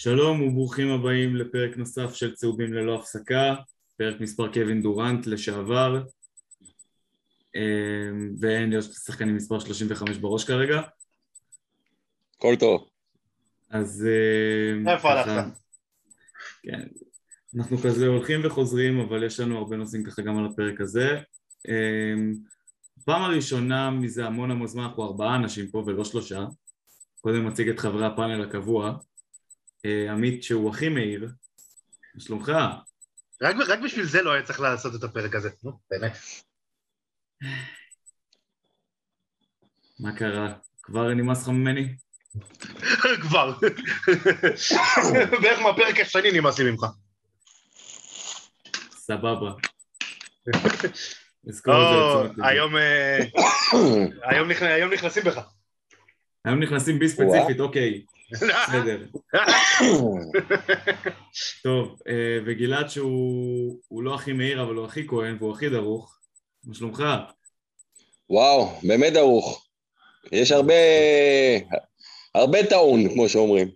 שלום וברוכים הבאים לפרק נוסף של צהובים ללא הפסקה, פרק מספר קווין דורנט לשעבר, אמ, ואין לי שחקנים מספר 35 בראש כרגע. הכל טוב. אז... אמ, איפה ככה- הלכת? כן, אנחנו כזה הולכים וחוזרים, אבל יש לנו הרבה נושאים ככה גם על הפרק הזה. אמ, פעם הראשונה מזה המון המון זמן, אנחנו ארבעה אנשים פה ולא שלושה. קודם מציג את חברי הפאנל הקבוע. אה, עמית שהוא הכי מהיר, מה שלומך? רק, רק בשביל זה לא היה צריך לעשות את הפרק הזה, נו, באמת. מה קרה? כבר נמאס לך ממני? כבר. בערך מהפרק השני נמאס לי ממך. סבבה. היום, אה, היום נכנסים בך. היום נכנסים בי ספציפית, אוקיי, בסדר. טוב, אה, וגלעד שהוא הוא לא הכי מהיר, אבל הוא הכי כהן והוא הכי דרוך. מה שלומך? וואו, באמת דרוך. יש הרבה... הרבה טעון, כמו שאומרים.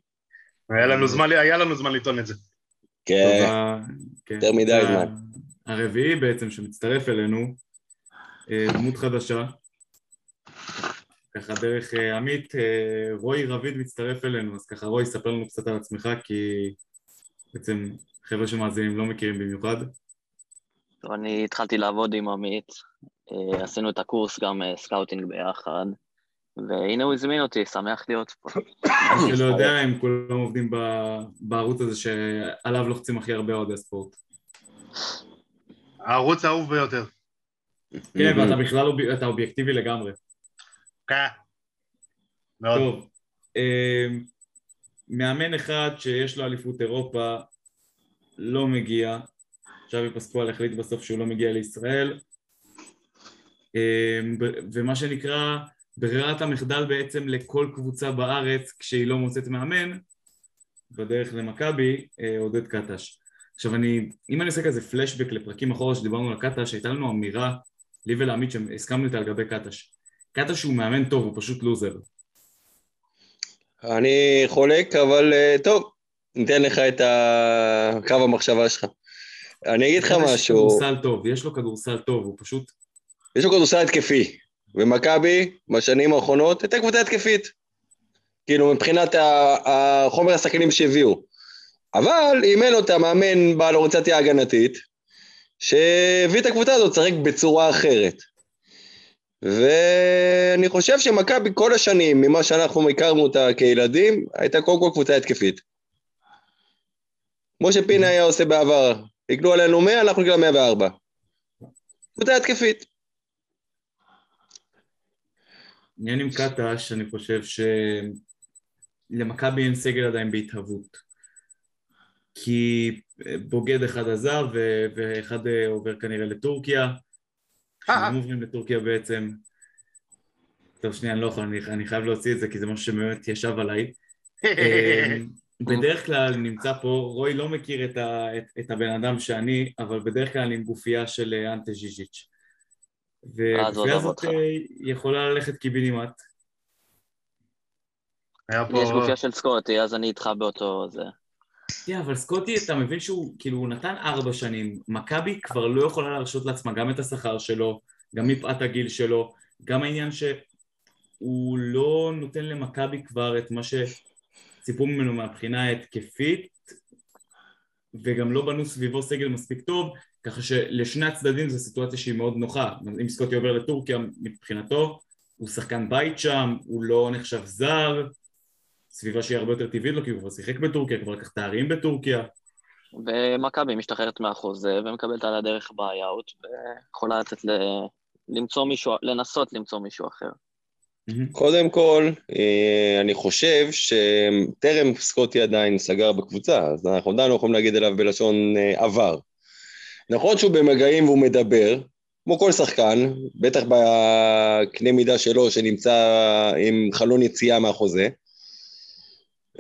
היה לנו זמן- היה לנו זמן לטעון את זה. כן, טובה, כן. יותר מדי זמן. הרביעי בעצם שמצטרף אלינו, אה, דמות חדשה. ככה דרך אה, עמית, אה, רועי רביד מצטרף אלינו, אז ככה רועי, ספר לנו קצת על עצמך, כי בעצם חבר'ה שמאזינים לא מכירים במיוחד. טוב, אני התחלתי לעבוד עם עמית, אה, עשינו את הקורס גם scouting ביחד, והנה הוא הזמין אותי, שמח להיות פה. מי שלא יודע, הם כולם עובדים ב- בערוץ הזה שעליו לוחצים הכי הרבה אוהדי ספורט. הערוץ האהוב ביותר. כן, ואתה בכלל אתה אובייקטיבי לגמרי. כן. מאוד. טוב, אה, מאמן אחד שיש לו אליפות אירופה לא מגיע, שבי פסקואל החליט בסוף שהוא לא מגיע לישראל, ב- ומה שנקרא ברירת המחדל בעצם לכל קבוצה בארץ כשהיא לא מוצאת מאמן, בדרך למכבי, אה, עודד קטש. עכשיו אני, אם אני עושה כזה פלשבק לפרקים אחורה שדיברנו על קטש, הייתה לנו אמירה, לי ולעמית שהסכמנו איתה לגבי קטש. קטש הוא מאמן טוב, הוא פשוט לוזר. אני חולק, אבל אה, טוב, ניתן לך את קו המחשבה שלך. אני אגיד לך משהו, כדורסל טוב, יש לו כדורסל טוב, הוא פשוט... יש לו כדורסל התקפי, ומכבי בשנים האחרונות הייתה קבוצה התקפית. כאילו, מבחינת החומר השחקנים שהביאו. אבל אימן אותה מאמן בעל אוריינטציה הגנתית, שהביא את הקבוצה הזאת לשחק בצורה אחרת. ואני חושב שמכבי כל השנים, ממה שאנחנו הכרנו אותה כילדים, הייתה קודם כל קבוצה התקפית. כמו שפינה היה עושה בעבר. הגלו עלינו 100, אנחנו נגלה 104. קבוצה התקפית. עניין עם קטש, אני חושב שלמכבי אין סגל עדיין בהתהוות. כי בוגד אחד עזב ואחד אה, עובר כנראה לטורקיה. שניהם עוברים לטורקיה בעצם. טוב, שנייה, אני לא יכול, אני, אני חייב להוציא את זה כי זה משהו שבאמת ישב עליי. אה, בדרך כלל נמצא פה, רוי לא מכיר את, ה, את, את הבן אדם שאני, אבל בדרך כלל אני עם גופייה של אה, אנטה ז'יז'יץ'. אז והגופייה עוזב הזאת. אה, יכולה ללכת קיבינימט. יש גופייה של סקוטי, אז אני איתך באותו זה. כן, אבל סקוטי, אתה מבין שהוא, כאילו, הוא נתן ארבע שנים. מכבי כבר לא יכולה להרשות לעצמה גם את השכר שלו, גם מפאת הגיל שלו, גם העניין שהוא לא נותן למכבי כבר את מה שציפו ממנו מהבחינה ההתקפית, וגם לא בנו סביבו סגל מספיק טוב, ככה שלשני הצדדים זו סיטואציה שהיא מאוד נוחה. אם סקוטי עובר לטורקיה מבחינתו, הוא שחקן בית שם, הוא לא נחשב זר, סביבה שהיא הרבה יותר טבעית לו, כי הוא כבר שיחק בטורקיה, כבר לקח תארים בטורקיה. ומכבי משתחררת מהחוזה ומקבלת על הדרך buyout, ויכולה לתת ל... למצוא מישהו, לנסות למצוא מישהו אחר. קודם כל, אה, אני חושב שטרם סקוטי עדיין סגר בקבוצה, אז אנחנו עדיין לא יכולים להגיד עליו בלשון אה, עבר. נכון שהוא במגעים והוא מדבר, כמו כל שחקן, בטח בקנה מידה שלו שנמצא עם חלון יציאה מהחוזה,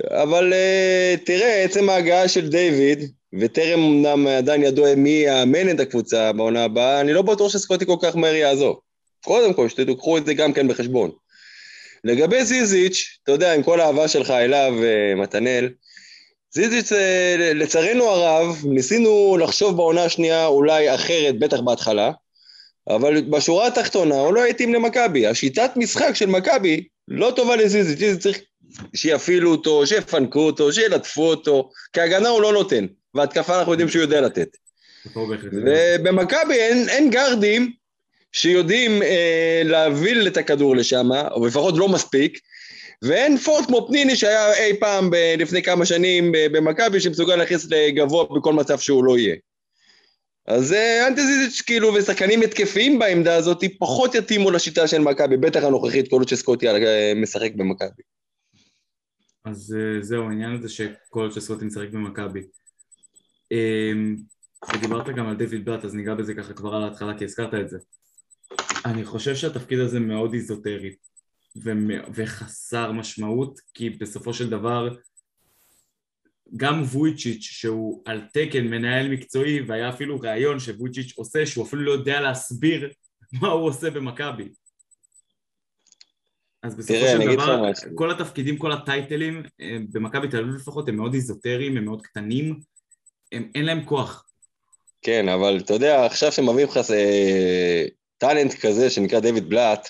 אבל אה, תראה, עצם ההגעה של דיוויד, וטרם אמנם עדיין ידוע מי יאמן את הקבוצה בעונה הבאה, אני לא בטוח שסקוטי כל כך מהר יעזוב. קודם כל, שתיקחו את זה גם כן בחשבון. לגבי זיזיץ', אתה יודע, עם כל האהבה שלך אליו, אה, מתנאל, זיזיץ', אה, לצערנו הרב, ניסינו לחשוב בעונה השנייה אולי אחרת, בטח בהתחלה, אבל בשורה התחתונה הוא לא התאים למכבי. השיטת משחק של מכבי לא טובה לזיזיץ', זיזיץ' צריך שיפעילו אותו, שיפנקו אותו, שילטפו אותו, כי הגנה הוא לא נותן, והתקפה אנחנו יודעים שהוא יודע לתת. ובמכבי אין, אין גרדים שיודעים אה, להוביל את הכדור לשם, או לפחות לא מספיק, ואין פורט כמו פניני שהיה אי פעם ב- לפני כמה שנים במכבי שמסוגל להכניס לגבוה בכל מצב שהוא לא יהיה. אז אה, אנטזיזיץ' כאילו ושחקנים התקפיים בעמדה הזאת פחות יתאימו לשיטה של מכבי, בטח הנוכחית כל עוד שסקוטי אה, משחק במכבי. אז אה, זהו, העניין הזה שכל עוד שסקוטי משחק במכבי. אמ, ודיברת גם על דיוויד בלאט, אז ניגע בזה ככה כבר על ההתחלה כי הזכרת את זה. אני חושב שהתפקיד הזה מאוד איזוטרי וחסר משמעות, כי בסופו של דבר גם וויצ'יץ' שהוא על תקן מנהל מקצועי והיה אפילו ראיון שוויצ'יץ' עושה שהוא אפילו לא יודע להסביר מה הוא עושה במכבי. אז בסופו של דבר. כל התפקידים, כל הטייטלים, אה, במכבי תל אביב לפחות, הם מאוד איזוטריים, הם מאוד קטנים, הם, אין להם כוח. כן, אבל אתה יודע, עכשיו שמביאים לך אה, טאלנט כזה שנקרא דיוויד בלאט,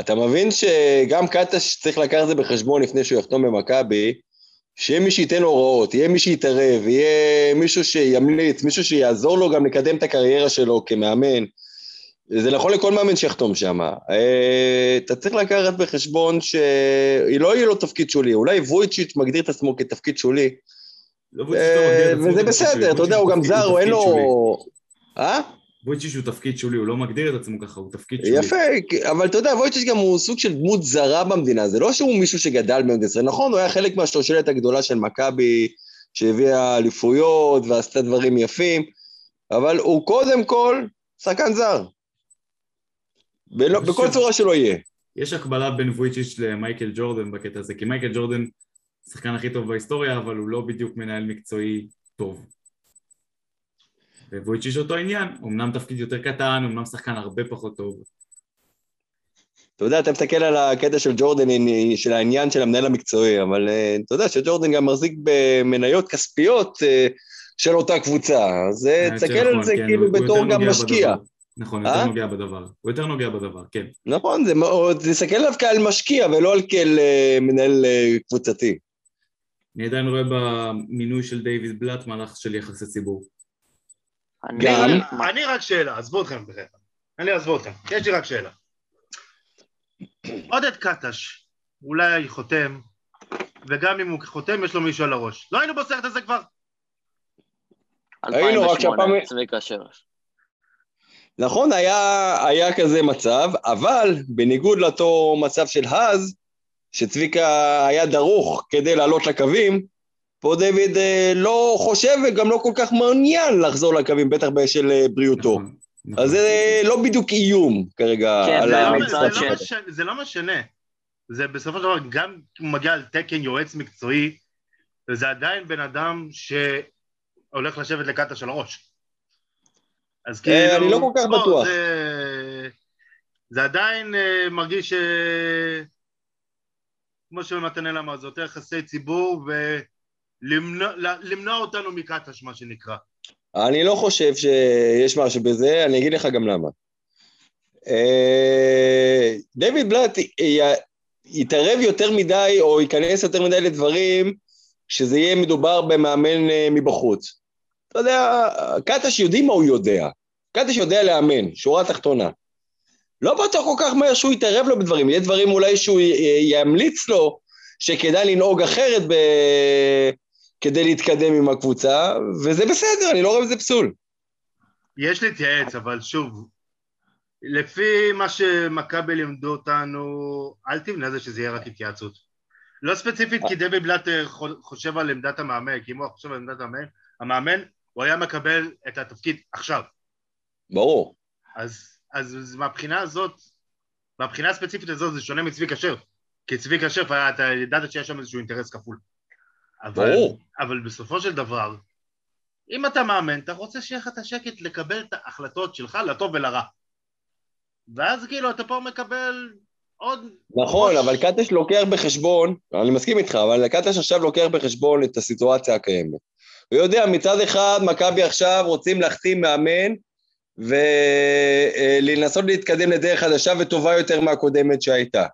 אתה מבין שגם קטש צריך לקחת את זה בחשבון לפני שהוא יחתום במכבי, שיהיה מי שייתן הוראות, יהיה מי שיתערב, יהיה מישהו שימליץ, מישהו שיעזור לו גם לקדם את הקריירה שלו כמאמן. זה נכון לכל מאמן שיחתום שם. אה, אתה צריך לקחת בחשבון שלא יהיה לו תפקיד שולי, אולי וויצ'יץ' מגדיר את עצמו כתפקיד שולי, לא וויצ'יץ' לא וזה בסדר, אתה יודע, הוא גם זר, הוא אין. לו... אה? וויצ'יץ' הוא תפקיד שולי, הוא לא מגדיר את עצמו ככה, הוא תפקיד שולי. יפה, אבל אתה יודע, וויצ'יץ' גם הוא סוג של דמות זרה במדינה, זה לא שהוא מישהו שגדל במדינת ישראל, נכון, הוא היה חלק מהשושלת הגדולה של מכבי, שהביאה אליפויות ועשתה דברים יפים, אבל הוא קודם כל שחקן זר. אני בכל חושב- צורה שלא יהיה. יש הקבלה בין וויצ'יץ' למייקל ג'ורדן בקטע הזה, כי מייקל ג'ורדן השחקן הכי טוב בהיסטוריה, אבל הוא לא בדיוק מנהל מקצועי טוב. וויצ'יץ' אותו עניין, אמנם תפקיד יותר קטן, אמנם שחקן הרבה פחות טוב. אתה יודע, אתה מסתכל על הקטע של ג'ורדן, של העניין של המנהל המקצועי, אבל אה, אתה יודע שג'ורדן גם מחזיק במניות כספיות אה, של אותה קבוצה, אז אה, תסתכל שנכון, על זה כן, כאילו בתור גם משקיע. בדבר. נכון, אה? יותר נוגע בדבר. הוא יותר נוגע בדבר, כן. נכון, זה מאוד, תסתכל עליו כעל משקיע ולא על כאל אה, מנהל אה, קבוצתי. אני עדיין רואה במינוי של דיוויד בלאט מהלך של יחסי ציבור. אני- גם. אני רק שאלה, עזבו אתכם בכלל. אני אעזבו אתכם, יש לי רק שאלה. עודד קטש, אולי חותם, וגם אם הוא חותם יש לו מישהו על הראש. לא היינו בסרט הזה כבר? היינו, רק 2008, שהפעם- צביקה שרש. נכון, היה, היה כזה מצב, אבל בניגוד לאותו מצב של אז, שצביקה היה דרוך כדי לעלות לקווים, פה דיוויד אה, לא חושב וגם לא כל כך מעוניין לחזור לקווים, בטח בשל אה, בריאותו. נכון, נכון. אז זה לא בדיוק איום כרגע כן, על זה זה לא- זה לא שלו. משנה- זה לא משנה. זה בסופו של דבר, גם הוא מגיע על תקן יועץ מקצועי, וזה עדיין בן אדם שהולך לשבת לקטש על הראש. אז כאילו... אה, אני לא כל כך בטוח. זה, זה עדיין אה, מרגיש ש... כמו שמתנאל אמר, זה יותר יחסי ציבור ולמנוע למנוע אותנו מקטש, מה שנקרא. אני לא חושב שיש משהו בזה, אני אגיד לך גם למה. אה, דיוויד בלאט יתערב יותר מדי, או ייכנס יותר מדי לדברים, שזה יהיה מדובר במאמן אה, מבחוץ. אתה יודע, קטש יודעים מה הוא יודע. קטש יודע לאמן, שורה תחתונה. לא בטוח כל כך מהר שהוא יתערב לו בדברים, יהיה דברים אולי שהוא ימליץ לו שכדאי לנהוג אחרת ב... כדי להתקדם עם הקבוצה, וזה בסדר, אני לא רואה בזה פסול. יש להתייעץ, אבל שוב, לפי מה שמכבי לימדו אותנו, אל תבנה על זה שזה יהיה רק התייעצות. לא ספציפית כי דבי בלאט חו- חושב על עמדת המאמן, כי אם הוא חושב על עמדת המאמן, המאמן, הוא היה מקבל את התפקיד עכשיו. ברור. אז, אז, אז מהבחינה הזאת, מהבחינה הספציפית הזאת זה שונה מצביקה שרף. כי צביקה שרף, אתה ידעת שיש שם איזשהו אינטרס כפול. אבל, ברור. אבל בסופו של דבר, אם אתה מאמן, אתה רוצה שיהיה לך את השקט לקבל את ההחלטות שלך לטוב ולרע. ואז כאילו אתה פה מקבל עוד... נכון, ראש- אבל קטש לוקח בחשבון, אני מסכים איתך, אבל קטש עכשיו לוקח בחשבון את הסיטואציה הקיימת. הוא יודע, מצד אחד, מכבי עכשיו רוצים להחתים מאמן ולנסות להתקדם לדרך חדשה וטובה יותר מהקודמת שהייתה.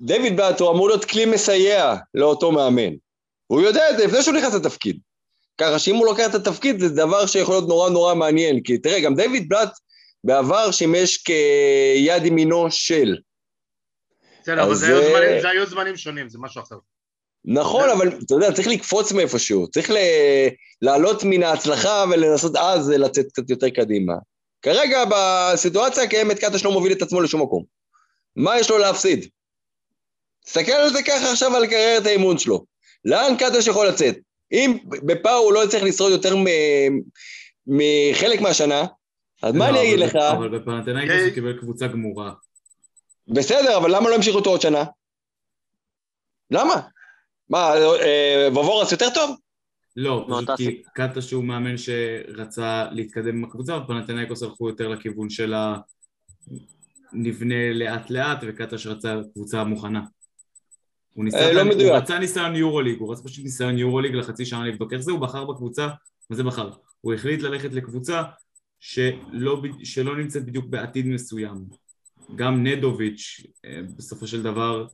ודייוויד בלאט הוא אמור להיות כלי מסייע לאותו מאמן. הוא יודע את זה לפני שהוא נכנס לתפקיד. ככה שאם הוא לוקח את התפקיד זה דבר שיכול להיות נורא נורא מעניין, כי תראה, גם דיוויד בלאט בעבר שימש כיד ימינו של. בסדר, אבל זה היו זמנים שונים, זה משהו אחר. נכון, אבל אתה יודע, צריך לקפוץ מאיפשהו, צריך ל- לעלות מן ההצלחה ולנסות אז לצאת קצת יותר קדימה. כרגע בסיטואציה הקיימת קטש לא מוביל את עצמו לשום מקום. מה יש לו להפסיד? תסתכל על זה ככה עכשיו על קריירת האימון שלו. לאן קטש יכול לצאת? אם בפאו הוא לא יצטרך לשרוד יותר מ- מחלק מהשנה, אז מה לא, אני אגיד לך? אבל בפנתנאיקוס הוא קיבל קבוצה גמורה. בסדר, אבל למה לא המשיכו אותו עוד שנה? למה? מה, אה, וובורס יותר טוב? לא, פשוט מאותה כי קטש הוא מאמן שרצה להתקדם עם הקבוצה, ופנתנאיקוס הלכו יותר לכיוון של ה... נבנה לאט לאט, וקטש רצה קבוצה מוכנה. הוא ניסה, אה, לא הוא מדויק. רצה ניסיון יורוליג, הוא רצה פשוט ניסיון יורוליג לחצי שנה לבדוק איך זה, הוא בחר בקבוצה, מה זה בחר? הוא החליט ללכת לקבוצה שלא, שלא נמצאת בדיוק בעתיד מסוים. גם נדוביץ' אה, בסופו של דבר,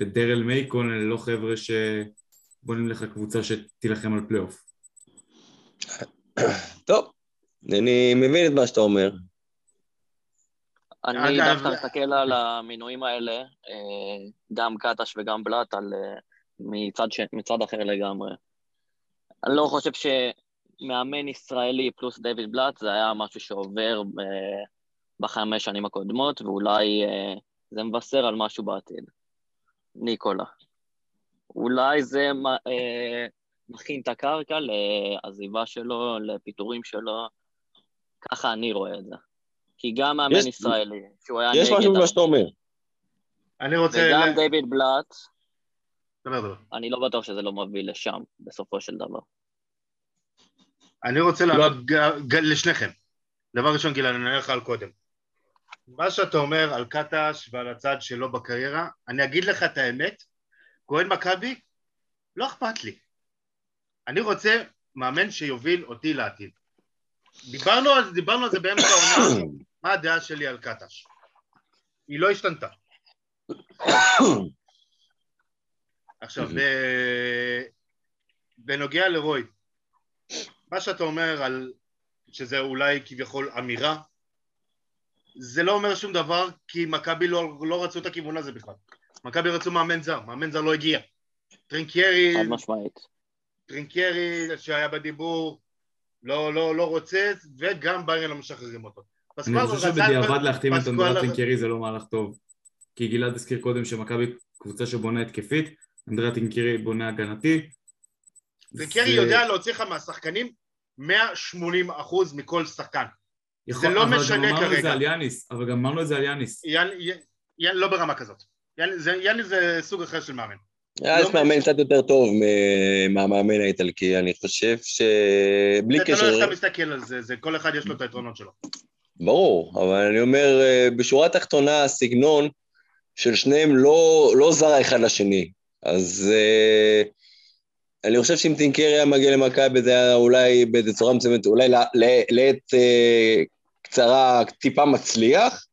ודרל מייקון אלה לא חבר'ה שבונים לך קבוצה שתילחם על פלייאוף. טוב, אני מבין את מה שאתה אומר. אני דווקא מסתכל על המינויים האלה, אה, גם קטש וגם בלאט, על, אה, מצד, ש... מצד אחר לגמרי. אני לא חושב שמאמן ישראלי פלוס דיוויד בלאט זה היה משהו שעובר ב... בחמש שנים הקודמות, ואולי אה, זה מבשר על משהו בעתיד. ניקולה. אולי זה אה, מכין את הקרקע לעזיבה שלו, לפיטורים שלו, ככה אני רואה את זה. כי גם מאמן יש- ישראלי, שהוא היה יש משהו במה שאתה אומר. אני רוצה... וגם ל- דיוויד בלאט, דבר, דבר. אני לא בטוח שזה לא מוביל לשם, בסופו של דבר. אני רוצה לענות ג- לשניכם. דבר ראשון, גילה, אני אענה לך על קודם. מה שאתה אומר על קטש ועל הצד שלו בקריירה, אני אגיד לך את האמת, כהן מכבי, לא אכפת לי. אני רוצה מאמן שיוביל אותי לעתיד. דיברנו על, דיברנו על זה באמצע העונה, מה הדעה שלי על קטש. היא לא השתנתה. עכשיו, ב- בנוגע לרוי, מה שאתה אומר על שזה אולי כביכול אמירה, זה לא אומר שום דבר, כי מכבי לא, לא רצו את הכיוון הזה בכלל. מכבי רצו מאמן זר, מאמן זר לא הגיע. טרינקיירי, חד משמעית. טרינקיירי שהיה בדיבור, לא, לא, לא רוצה, וגם ביירן לא משחררים אותו. אני חושב שבדיעבד להחתים את אנדרטין קרי זה לא מהלך טוב. כי גלעד הזכיר קודם שמכבי קבוצה שבונה התקפית, אנדרטין קרי בונה הגנתי. טרינקיירי זה- יודע להוציא לך מהשחקנים 180 אחוז מכל שחקן. יכול- זה לא אבל משנה גם אמרנו את כרגע. זה על יאניס, אבל גם אמרנו את זה על יאניס. לא ברמה כזאת. יאן, זה, סוג אחר של מאמן. היה לא יש מאמן קצת יותר טוב מהמאמן האיטלקי, אני חושב שבלי זה תלוי איך קשר, אתה מסתכל על זה, זה, כל אחד יש לו את היתרונות שלו. ברור, אבל אני אומר, אה, בשורה התחתונה, הסגנון של שניהם לא, לא זר האחד לשני. אז אה, אני חושב שאם טינקר היה מגיע למכבי, זה היה אולי באיזה צורה מסוימת, אולי לעת אה, קצרה טיפה מצליח,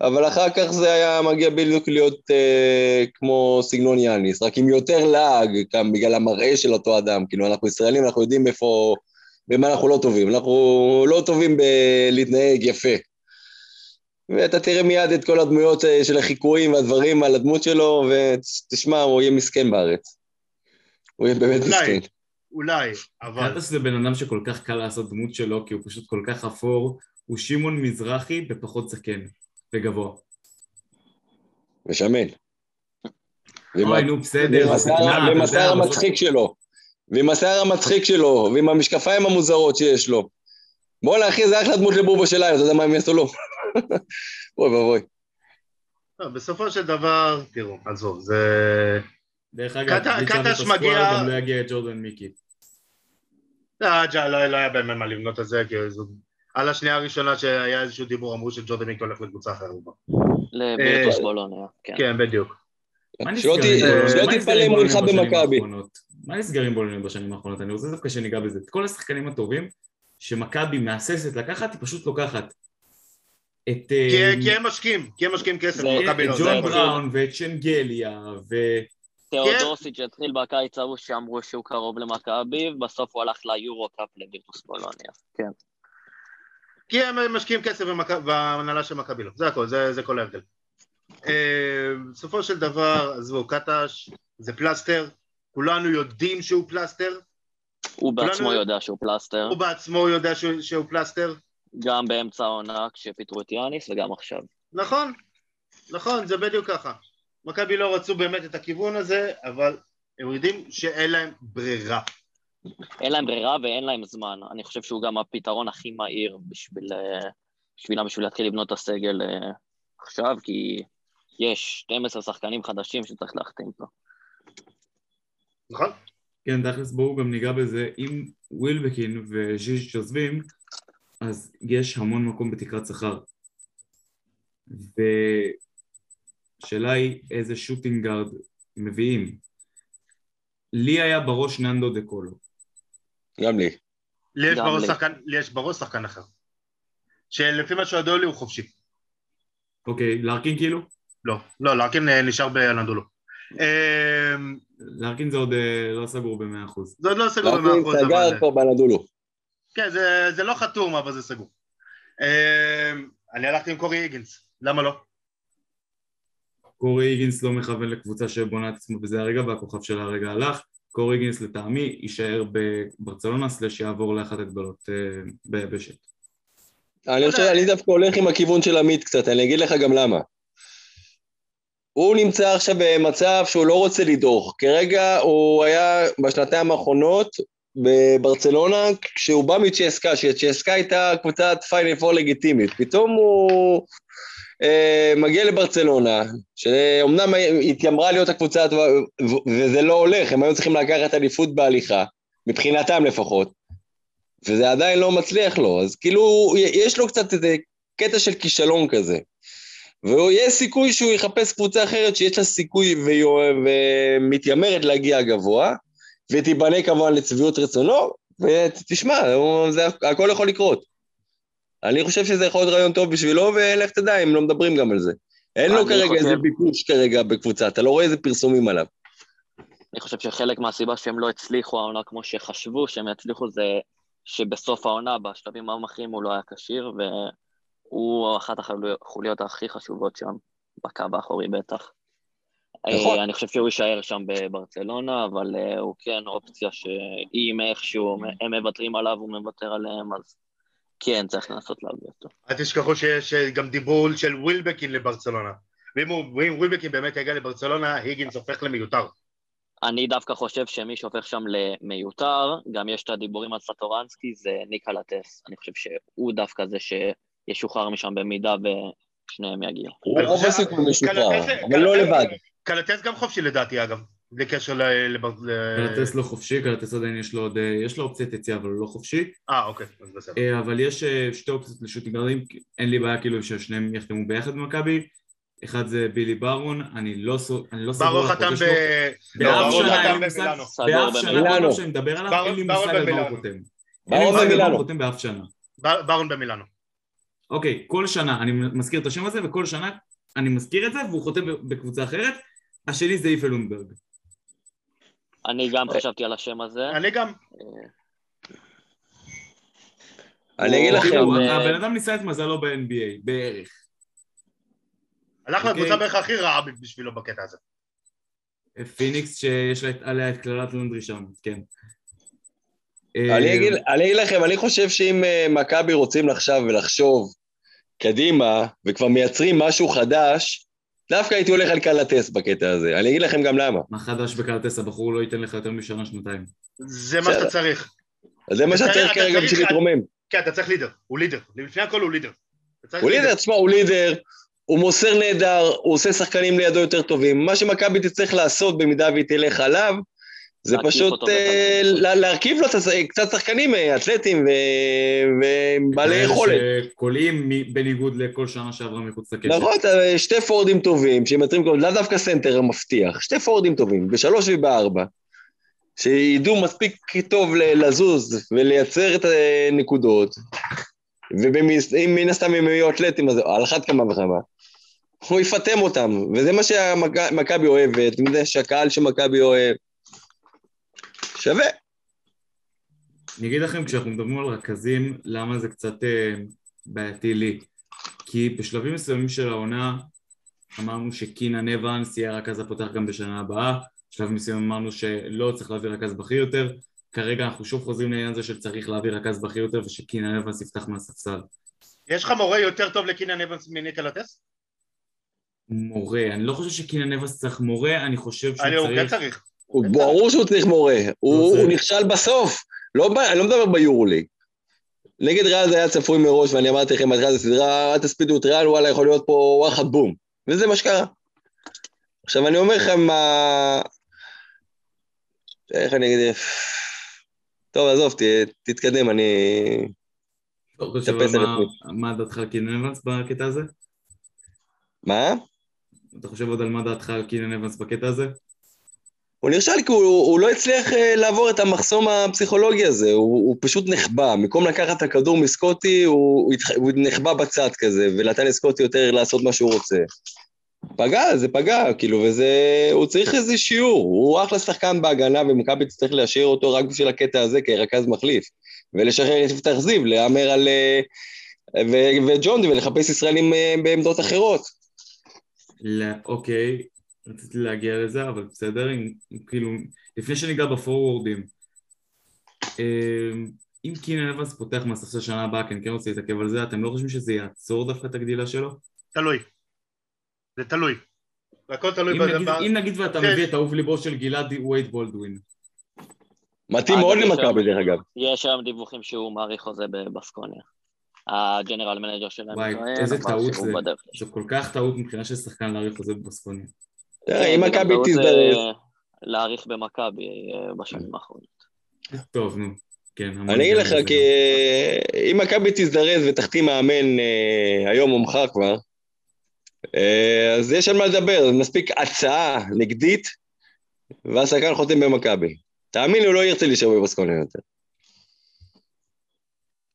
אבל אחר כך זה היה מגיע בדיוק להיות אה, כמו סגנון יאניס, רק עם יותר לעג, גם בגלל המראה של אותו אדם. כאילו, אנחנו ישראלים, אנחנו יודעים איפה, במה אנחנו לא טובים. אנחנו לא טובים בלהתנהג יפה. ואתה תראה מיד את כל הדמויות אה, של החיקויים והדברים על הדמות שלו, ותשמע, הוא יהיה מסכן בארץ. הוא יהיה באמת אולי. מסכן. אולי, אבל... קטש זה בן אדם שכל כך קל לעשות דמות שלו, כי הוא פשוט כל כך אפור, הוא שמעון מזרחי בפחות זקן וגבוה. ושמן. ועם אוי, נו, בסדר, ועם השיער- המצחיק שלו. ועם השיער המצחיק שלו, ועם המשקפיים המוזרות שיש לו. בואנה, אחי, זה אחלה דמות לבובה של לילה, אתה יודע מה הם יעשו לו? אוי ואבוי. לא, בסופו של דבר, תראו, עזוב, זה... דרך אגב, קטש מגיע- גם לא יגיע את ג'ורדן מיקי. לא, ג'ה, לא, לא היה באמת מה לבנות על זה, כי זו... על השנייה הראשונה שהיה איזשהו דיבור, אמרו שג'ורדן מיקי הולך לקבוצה אחרת. לבירטוס אה, בולוניה, כן. כן, בדיוק. שלא תתפלא אם הוא בשנים במכבי. מה נסגר עם בולוני בשנים האחרונות? אני רוצה דווקא שניגע בזה. את כל השחקנים הטובים שמכבי מהססת לקחת, היא פשוט לוקחת. את אה, כי- כי הם משקיעים, כי הם משקיעים כסף, מכבי את לא, זה ג'ון. בראון ואת שנגליה ו... תיאודוסיץ' התחיל בקיץ ההוא שאמרו שהוא קרוב למכבי, ובסוף הוא הלך ליורו-קאפ לבירטוס בולוניה. כן. כי הם משקיעים כסף בהנהלה של מכבי לא, זה הכל, זה, זה כל ההבדל. אה, בסופו של דבר, עזבו, קטש זה פלסטר, כולנו יודעים שהוא פלסטר, הוא בעצמו יודע שהוא פלסטר, הוא בעצמו יודע שהוא, שהוא פלסטר, גם באמצע העונה כשפיטרו את יאניס וגם עכשיו. נכון, נכון, זה בדיוק ככה. מכבי לא רצו באמת את הכיוון הזה, אבל הם יודעים שאין להם ברירה. אין להם ברירה ואין להם זמן. אני חושב שהוא גם הפתרון הכי מהיר בשביל, אה, בשבילם, בשביל להתחיל לבנות את הסגל אה, עכשיו, כי יש 12 שחקנים חדשים שצריך להחתים פה. נכון? כן, תכלס בואו גם ניגע בזה, אם ווילבקין וז'יז'יץ' עוזבים, אז יש המון מקום בתקרת שכר. והשאלה היא איזה שוטינגארד מביאים. לי היה בראש ננדו דה קולו. גם לי. לי יש בראש. שחקן, לי יש בראש שחקן אחר. שלפי מה שידוע לי הוא חופשי. אוקיי, לארקין כאילו? לא, לא, לארקין אה, נשאר באנדולו. אה, לארקין זה עוד אה, לא סגור במאה אחוז. זה עוד לא סגור במאה לארקין אחוז, סגר אבל... כבר בנדולו. כן, זה, זה לא חתום, אבל זה סגור. אה, אני הלכתי עם קורי היגינס, למה לא? קורי היגינס לא מכוון לקבוצה שבונה את עצמו בזה הרגע והכוכב של הרגע הלך. קורי היגינס לטעמי יישאר בברצלונה סלש יעבור לאחת הגדולות אה, ביבשת. אני חושב, אני דווקא הולך עם הכיוון של עמית קצת, אני אגיד לך גם למה. הוא נמצא עכשיו במצב שהוא לא רוצה לדרוך. כרגע הוא היה בשנתיים האחרונות בברצלונה, כשהוא בא מצ'סקה, שצ'סקה הייתה קבוצת פיינל פור לגיטימית. פתאום הוא מגיע לברצלונה, שאומנם התיימרה להיות הקבוצה הטובה, וזה לא הולך, הם היו צריכים לקחת אליפות בהליכה, מבחינתם לפחות. וזה עדיין לא מצליח לו, אז כאילו, יש לו קצת איזה קטע של כישלון כזה. ויש סיכוי שהוא יחפש קבוצה אחרת שיש לה סיכוי ומתיימרת להגיע גבוה, ותיבנה כמובן לצביעות רצונו, ותשמע, זה, הכל יכול לקרות. אני חושב שזה יכול להיות רעיון טוב בשבילו, ולך תדע, הם לא מדברים גם על זה. אין לו כרגע חושב- איזה ביקוש כרגע בקבוצה, אתה לא רואה איזה פרסומים עליו. אני חושב שחלק מהסיבה שהם לא הצליחו העונה כמו שחשבו שהם יצליחו זה שבסוף העונה, בשלבים המכריעים הוא לא היה כשיר, והוא אחת החוליות הכי חשובות שם, בקו האחורי בטח. נכון. אה, אני חושב שהוא יישאר שם בברצלונה, אבל אה, הוא כן אופציה שאם איכשהו הם מוותרים עליו, הוא מוותר עליהם, אז כן, צריך לנסות להביא אותו. אל תשכחו שיש אה, גם דיבור של ווילבקין לברצלונה. ואם ווילבקין באמת יגיע לברצלונה, היגינס הופך למיותר. אני דווקא חושב שמי שהופך שם למיותר, גם יש את הדיבורים על סטורנסקי, זה ניק קלטס. אני חושב שהוא דווקא זה שישוחרר משם במידה ושניהם יגיעו. רוב הסיכוי משוחרר, אבל לא לבד. קלטס גם חופשי לדעתי אגב, בלי קשר ל... קלטס לא חופשי, קלטס עדיין יש לו עוד, אה, יש לו אופציית יציאה אבל הוא לא חופשי. אה, אוקיי, אז בסדר. אה, אבל יש אה, שתי אופציות לשוטינגרדים, אין לי בעיה כאילו ששניהם יחתמו ביחד במכבי. אחד זה בילי ברון, אני לא לא סגור ברור על חתם ב... באף שנה באף. שנה כל שאני מדבר עליו, ברון- אין לי ברון מושג על מה הוא. חותם. אין לי ברון מושג על מה במילאנו. הוא חותם באף שנה. בר- ברון במילאנו. אוקיי, כל שנה אני מזכיר את השם הזה, וכל שנה אני מזכיר את זה, והוא חותם בקבוצה אחרת. השני זה איפה לונדברג. אני גם חשבתי על השם הזה. אני גם. אה, אני אגיד לכם, אה, הבן אדם ניסה את מזלו ב-NBA, בערך. הלך אוקיי. לקבוצה בערך הכי רעה בשבילו בקטע הזה. פיניקס שיש עליה את קללת לונדרי שם, כן. אה, אני אגיד, אני אגיד לכם, אני חושב שאם אה, מכבי רוצים עכשיו ולחשוב קדימה, וכבר מייצרים משהו חדש, דווקא הייתי הולך על קלטס בקטע הזה. אני אגיד לכם גם למה. מה חדש בקלטס, הבחור לא ייתן לך יותר משנה, שנתיים. זה מה. שאתה צריך. זה מה אתה שאתה צריך- כרגע צריך- בשביל להתרומם. כן, אתה צריך לידר. הוא לידר. לפני הכל הוא לידר. הוא לידר, תשמע, הוא לידר, הוא מוסר נהדר, הוא עושה שחקנים לידו יותר טובים. מה שמכבי תצטרך לעשות במידה והיא תלך עליו, זה פשוט אה, להרכיב לו קצת שחקנים אה, אתלטים ו- ובעלי יכולת. שקולעים בניגוד לכל שנה שעברה מחוץ לקשת. נכון, אתה- שתי פורדים טובים, שמייצרים לאו דווקא סנטר מבטיח, שתי פורדים טובים, בשלוש ובארבע, שידעו מספיק טוב לזוז ולייצר את הנקודות, ואם מן הסתם הם יהיו אתלטים, אז על אחת כמה וכמה. הוא יפטם אותם, וזה מה שמכבי אוהבת, זה שהקהל של מכבי אוהב. שווה. אני אגיד לכם, כשאנחנו מדברים על רכזים, למה זה קצת אה, בעייתי לי. כי בשלבים מסוימים של העונה אמרנו שקינן אבנס יהיה הרכז הפותח גם בשנה הבאה, בשלבים מסוימים אמרנו שלא צריך להביא רכז בכיר יותר, כרגע אנחנו שוב חוזרים לעניין הזה שצריך להביא רכז בכיר יותר ושקינן אבנס יפתח מהספסל. יש לך מורה יותר טוב לקינן אבנס מניקל הטס? מורה, אני לא חושב שקינן אבנס צריך מורה, אני חושב שהוא אני הוא כן צריך... הוא ברור שהוא צריך מורה, הוא, זה- הוא נכשל בסוף, לא, אני לא מדבר ביורוליג. נגד ריאל זה היה צפוי מראש, ואני אמרתי לכם, בהתחלה זה סדרה, אל תספידו את ריאל, וואלה, יכול להיות פה וואחד בום. וזה מה שקרה. עכשיו, אני אומר לכם, מה... איך אני אגיד... טוב, עזוב, ת, תתקדם, אני... אתה חושב על. מה דעתך על קינן אבנס בקטע הזה? מה? אתה חושב עוד על מה דעתך על קינן אבנס בקטע הזה? הוא נכשל כי הוא, הוא לא הצליח אה, לעבור את המחסום הפסיכולוגי הזה, הוא, הוא פשוט נחבא. במקום לקחת את הכדור מסקוטי, הוא, הוא, נחבא בצד כזה, ונתן לסקוטי יותר לעשות מה שהוא רוצה. פגע, זה פגע, כאילו, וזה... הוא צריך איזה שיעור. הוא אחלה שחקן בהגנה, ומכבי תצטרך להשאיר אותו רק בשביל הקטע הזה כרכז מחליף. ולשחרר את יפתח זיו, להמר על... אה, וג'ונדי, ולחפש ישראלים אה, בעמדות אחרות. לא, אוקיי, רציתי להגיע לזה, אבל בסדר, אם, כאילו, לפני שניגע בפורוורדים, אמ, אם קינן אבנס פותח מהספסל שנה הבאה, כי אני כן רוצה להתעכב על זה, אתם לא חושבים שזה יעצור דווקא את הגדילה שלו? תלוי. זה תלוי. והכל תלוי אם. נגיד, אם נגיד ואתה כן. מביא את אהוב ליבו של גלעד וייד בולדווין, מתאים מאוד יש למכבי, שם- דרך אגב. יש היום דיווחים שהוא מאריך חוזה בבסקוניה. ה general manager שלהם וואי, איזה טעות זה. זה כל כך טעות מבחינה של שחקן להאריך חוזה בבסקוניה. תראה, כן, אם מכבי תזדרז... אה, להאריך במכבי אה, בשנים האחרונות. טוב, נו, כן. אני אגיד לך, כי גם. אם מכבי תזדרז ותחתים מאמן אה, היום או מחר כבר, אה, אז יש על מה לדבר, מספיק הצעה נגדית, והשחקן חותם במכבי. תאמין לי, הוא לא ירצה להישאר בבסקוניה יותר.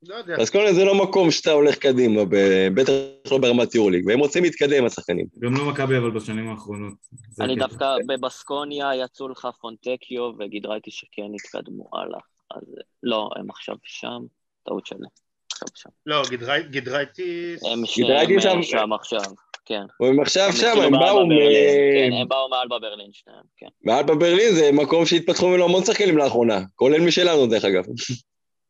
לא יודע. בסקוניה זה לא מקום שאתה הולך קדימה, ב- בטח לא ברמת יורליג, והם רוצים להתקדם, השחקנים. גם לא מכבי, אבל בשנים האחרונות. אני. דווקא, בבסקוניה יצאו לך פונטקיו וגידרייטי שכן התקדמו הלאה. אז לא, הם עכשיו שם, טעות שלי. לא. הם גידרייטי אה, שם- עכשיו, כן. הם עכשיו שם, התחילו הם באו ברלין, כן, מ... הם באו מאלבה ברלין שניהם, כן. מעל בברלין, זה מקום שהתפתחו ממנו המון שחקנים לאחרונה, כולל משלנו דרך אגב.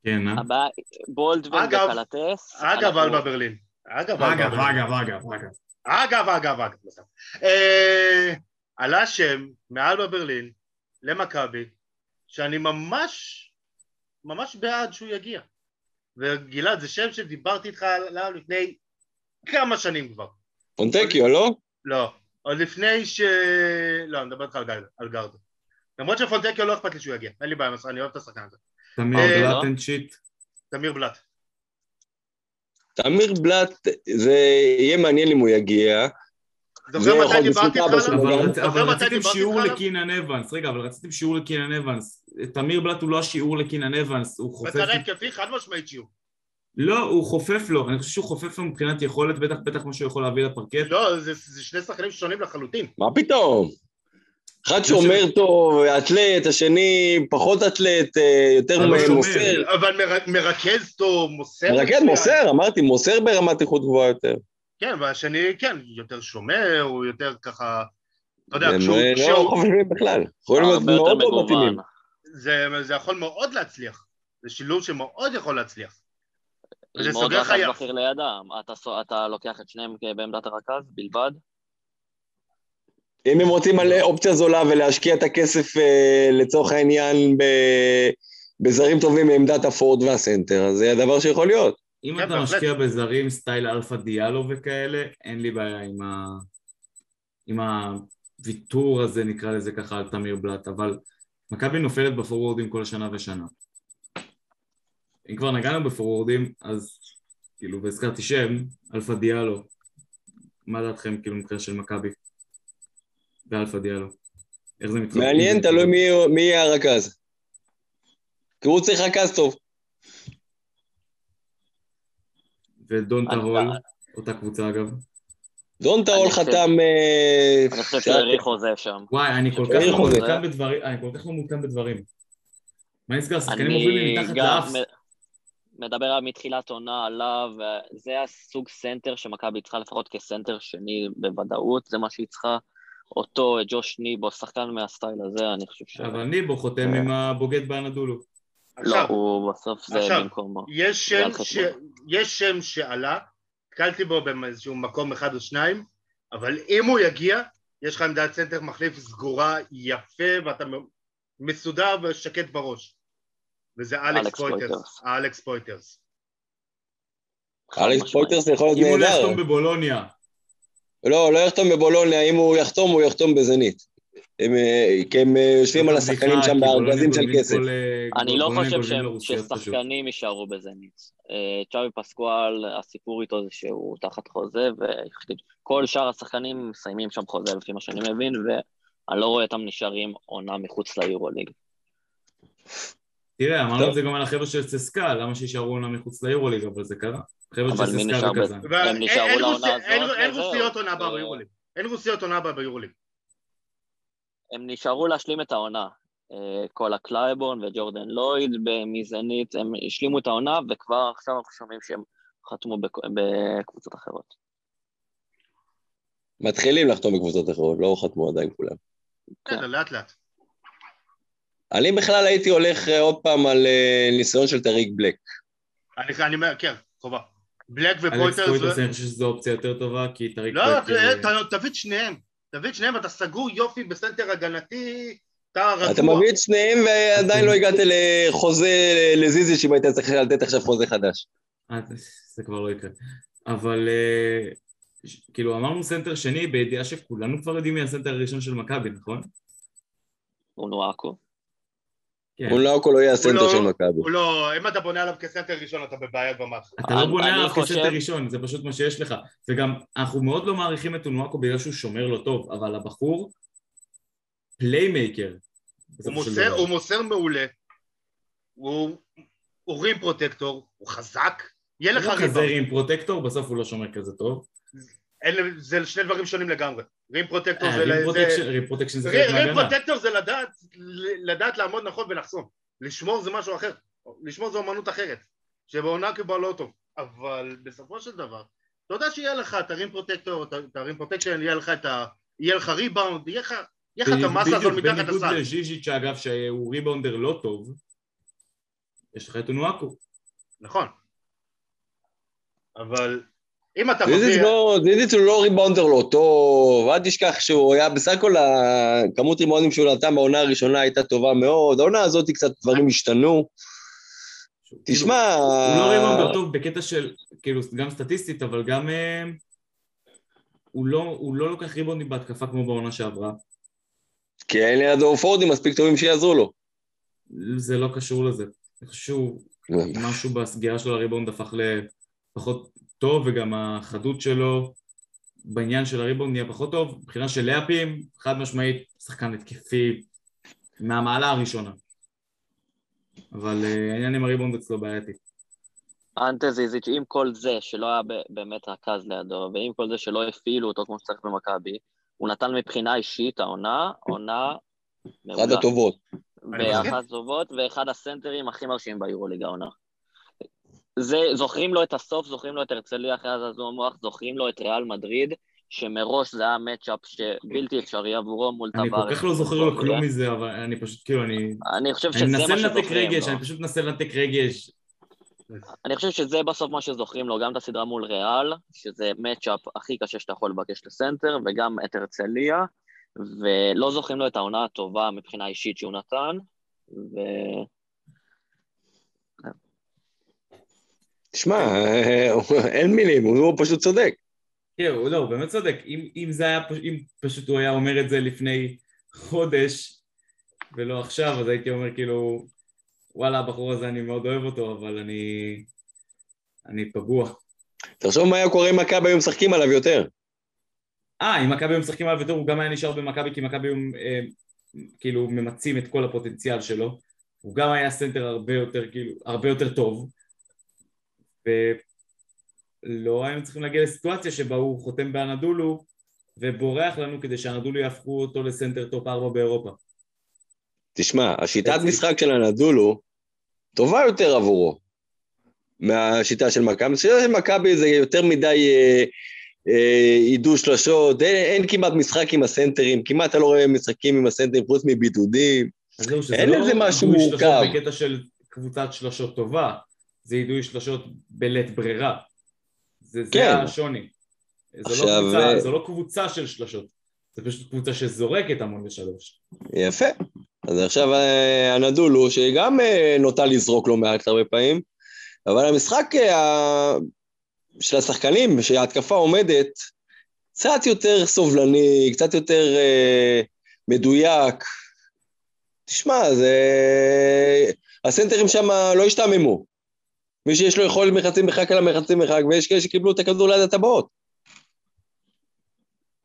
כן, אה? הבעיה, בולדווין אגב- וקלטס. אגב, אלבה ברלין. אגב, אגב. אגב, אגב, אגב. אגב, אגב, אגב. אה, עלה שם מאלבה ברלין למכבי, שאני ממש, ממש בעד שהוא יגיע. וגלעד, זה שם שדיברתי איתך עליו לפני כמה שנים כבר. פונטקיו, לא? לא, עוד לפני ש... לא, אני מדבר איתך על גרדו. למרות שפונטקיו לא אכפת לי שהוא יגיע, אין לי בעיה, אני אוהב את השחקן הזה. תמיר אה, בלטנשיט. תמיר בלאט. תמיר בלאט, זה יהיה מעניין אם הוא יגיע. זוכר מתי דיברתי איתך עליו? אבל, רציתם שיעור? לקינן אבנס, רגע, אבל רציתם שיעור לקינן אבנס. תמיר בלאט הוא לא השיעור לקינן אבנס, הוא חופף... בצד ההתקפי חד משמעית שיעור. לא, הוא חופף לו, אני חושב שהוא חופף לו מבחינת יכולת, בטח בטח מה שהוא יכול להביא לפרקט. לא, זה זה שני שחקנים שונים לחלוטין. מה פתאום? אחד שומר טוב, אתלט, השני פחות אתלט, אה, יותר. מוסר. אבל מר- מרכז טוב, מוסר. מרכז. מוסר, אמרתי, מוסר ברמת איכות גבוהה יותר. כן, והשני, כן, יותר שומר, הוא יותר ככה... אתה יודע, הם כשהוא... אה, לא כשהוא- חופפים בכלל. יכולים להיות הרבה יותר מאוד מאוד מתאימים. זה זה יכול מאוד להצליח. זה שילוב שמאוד יכול להצליח. עוד סוגר סו- אתה לוקח את שניהם בעמדת הרכז בלבד? אם הם רוצים על אופציה זולה ולהשקיע את הכסף אה, לצורך העניין ב- בזרים טובים מעמדת הפורד והסנטר, אז זה הדבר שיכול להיות. אם כן, אתה. משקיע בזרים סטייל אלפא דיאלו וכאלה, אין לי בעיה עם ה... עם הוויתור הזה, נקרא לזה ככה, על תמיר בלאט, אבל מכבי נופלת בפורוורדים כל שנה ושנה. אם כבר נגענו בפורוורדים, אז כאילו, והזכרתי שם, אלפה דיאלו. מה דעתכם כאילו מבחינה של מכבי? ואלפה דיאלו. איך זה מתחלק? מעניין, תלוי מי- מי יהיה הרכז. כי הוא צריך רכז טוב. ודונטה הול, אותה קבוצה אגב. דון חושב- חתם... אה, אני חושב שהאריך חוזה שם. וואי, אני כל כך לא מעודכן בדברים, אני כל כך לא בדברים. מה נסגר? שחקנים אני עוברים לי מתחת לאף. מדבר על מתחילת עונה עליו, זה הסוג סנטר שמכבי צריכה לפחות כסנטר שני בוודאות, זה מה שהיא צריכה. אותו, ג'וש ניבו, שחקן מהסטייל הזה, אני חושב ש... אבל ניבו חותם עם הבוגד באנדולו. לא, הוא בסוף זה עכשיו, במקומו. יש שם, שעלה, נתקלתי בו באיזשהו מקום אחד או שניים, אבל אם הוא יגיע, יש לך עמדת סנטר מחליף סגורה, יפה, ואתה מסודר ושקט בראש. וזה אלכס פויטרס. אלכס פויטרס. אלכס. פויטרס יכול להיות אם הוא לא נהדר. יחתום בבולוניה, לא, לא יחתום בבולוניה, אם הוא יחתום, הוא יחתום בזנית. הם, אה, כי הם אה, יושבים על השחקנים שם בארגזים של כסף. אה, אני לא חושב. ששחקנים יישארו בזנית. צ'אבי פסקואל, הסיפור איתו זה שהוא תחת חוזה, וכל שאר השחקנים מסיימים שם חוזה לפי מה שאני מבין, ואני לא רואה אותם נשארים עונה מחוץ ליורוליג. תראה, אמרנו. את זה גם על החבר'ה של צסקה, למה שישארו עונה מחוץ ליורוליג, אבל זה קרה. חבר'ה של צסקה וקזאן. הם נשארו אין לעונה הזאת. רוסיות עונה הבאה אה, ביורוליג. אין רוסיות עונה הבאה ביורוליג. הם נשארו להשלים את העונה. אה, כל הקלייבורן וג'ורדן לויד מזנית, הם השלימו את העונה, וכבר עכשיו אנחנו שומעים שהם חתמו בק- בקבוצות אחרות. מתחילים לחתום בקבוצות אחרות, לא חתמו עדיין כולם. בסדר, לאט לאט. אני בכלל הייתי הולך אה, עוד פעם על אה, ניסיון של טריק בלק. אני אני אומר, כן, חובה. בלק אלכס ופויטרס... פויטרס, אני חושב שזו אופציה יותר טובה, כי טריק לא, בלק... אה, ת- תביא את שניהם. תביא את שניהם, אתה סגור יופי בסנטר הגנתי, אתה רגוע. אתה מביא את שניהם ועדיין לא הגעת לחוזה לזיזי אם היית צריך לתת עכשיו חוזה חדש. זה כבר לא יקרה. אבל כאילו אמרנו סנטר שני בידיעה שכולנו כבר יודעים מי הסנטר הראשון של מכבי, נכון? אונואקו. כן. אונואקו לא יהיה הוא הסנטר לא- של מכבי. הוא לא, אם אתה בונה עליו כסנטר ראשון, אתה בבעיה במערכת. אתה לא בונה עליו כסנטר ראשון, זה פשוט מה שיש לך. וגם, אנחנו מאוד לא מעריכים את אונואקו בגלל שהוא שומר לא טוב, אבל הבחור, playmaker. הוא מוסר. הוא מעולה, הוא הוא rim protector, הוא חזק, יהיה לך הוא לא כזה ריבאונד. עם פרוטקטור, בסוף הוא לא שומר כזה טוב. זה שני דברים שונים לגמרי. rim protector אה, זה... rim protection- זה חלק rim rim מהגנה. protector זה לדעת, לדעת לעמוד נכון ולחסום. לשמור זה משהו אחר. לשמור זה אמנות אחרת. שבעונה כבר לא טוב. אבל בסופו של דבר, אתה יודע שיהיה לך את ה rim protector, את ה rim protection, יהיה לך את ה... יהיה לך ריבאונד, יהיה לך יהיה לך את המסה הזאת מתחת בניגוד הסל. לזיזיץ' אגב, שהוא ריבאונדר לא טוב, יש לך את אונואקו. נכון. אבל אם אתה. לא, זיזיץ הוא לא ריבאונדר לא טוב, אל תשכח שהוא היה, בסך הכל הכמות ריבאונדים שהוא נתן בעונה הראשונה הייתה טובה מאוד, העונה הזאת קצת דברים השתנו. תשמע, הוא לא ריבאונדר טוב בקטע של, כאילו, גם סטטיסטית, אבל גם... אה, הוא לא, הוא לא לוקח ריבאונדים בהתקפה כמו בעונה שעברה. כי אין לידו פורדים מספיק טובים שיעזרו לו. זה לא קשור לזה. חושב שהוא, משהו בסגירה שלו לריבאונד הפך לפחות טוב, וגם החדות שלו בעניין של הריבאונד נהיה פחות טוב. מבחינה של לאפים, חד משמעית, שחקן התקפי מהמעלה הראשונה. אבל אה, העניין עם הריבאונד אצלו בעייתי. אנטה זיזיץ', עם כל זה שלא היה באמת רכז לידו, ועם כל זה שלא הפעילו אותו כמו שצריך במכבי, הוא נתן מבחינה אישית העונה, עונה אחת מעולה. הטובות. אני מסכים. באחת טובות, ואחד הסנטרים הכי מרשימים ביורוליג העונה. זה, זוכרים לו את הסוף, זוכרים לו את הרצליה אחרי הזעזוע המוח, זוכרים לו את ריאל מדריד, שמראש זה היה מצ'אפ שבלתי אפשרי עבורו מול אני טווארס. כל כך לא זוכר לו כלום מזה, אבל אני פשוט, כאילו, אני... אני חושב אני שזה מנסה מה לנתק שזוכרים רגש, לו. אני פשוט מנסה לנתק רגש. אני חושב שזה בסוף מה שזוכרים לו, גם את הסדרה מול ריאל, שזה מצ'אפ הכי קשה שאתה יכול לבקש לסנטר, וגם את הרצליה, ולא זוכרים לו את העונה הטובה מבחינה אישית שהוא נתן, ו... תשמע, אין מילים, הוא פשוט צודק. כן, הוא לא, הוא באמת צודק. אם, אם זה היה, אם פשוט הוא היה אומר את זה לפני חודש, ולא עכשיו, אז הייתי אומר כאילו, וואלה, הבחור הזה אני מאוד אוהב אותו, אבל אני... אני פגוע. תחשוב מה היה קורה אם מכבי היו משחקים עליו יותר. אה, אם מכבי היו משחקים עליו יותר, הוא גם היה נשאר במכבי, כי מכבי היו אה, כאילו ממצים את כל הפוטנציאל שלו. הוא גם היה סנטר הרבה יותר, כאילו, הרבה יותר טוב. ולא היינו צריכים להגיע לסיטואציה שבה הוא חותם באנדולו ובורח לנו כדי שאנדולו יהפכו אותו לסנטר top 4 באירופה. תשמע, השיטת משחק של אנדולו טובה יותר עבורו מהשיטה של מכבי. השיטה של מכבי זה יותר מדי אה, אה, עידו שלשות, אין, אין כמעט משחק עם הסנטרים, כמעט אתה לא רואה משחקים עם הסנטרים חוץ מבידודים. אין לא לזה משהו מורכב. בקטע של קבוצת שלשות טובה, זה יידוי שלשות בלית ברירה. זה, זה כן. השוני. זו, עכשיו, לא קבוצה, אה, זו לא קבוצה של שלשות, זה פשוט קבוצה שזורקת המון לשלוש. יפה. אז עכשיו אה, הנדולו, שגם אה, נוטה לזרוק לא מעט הרבה פעמים, אבל המשחק אה, של השחקנים, שההתקפה עומדת, קצת יותר סובלני, קצת יותר אה, מדויק. תשמע, זה... הסנטרים שם לא השתעממו. מי שיש לו יכולת מחצי מרחק על המחצי מרחק, ויש כאלה שקיבלו את הכדור ליד הטבעות.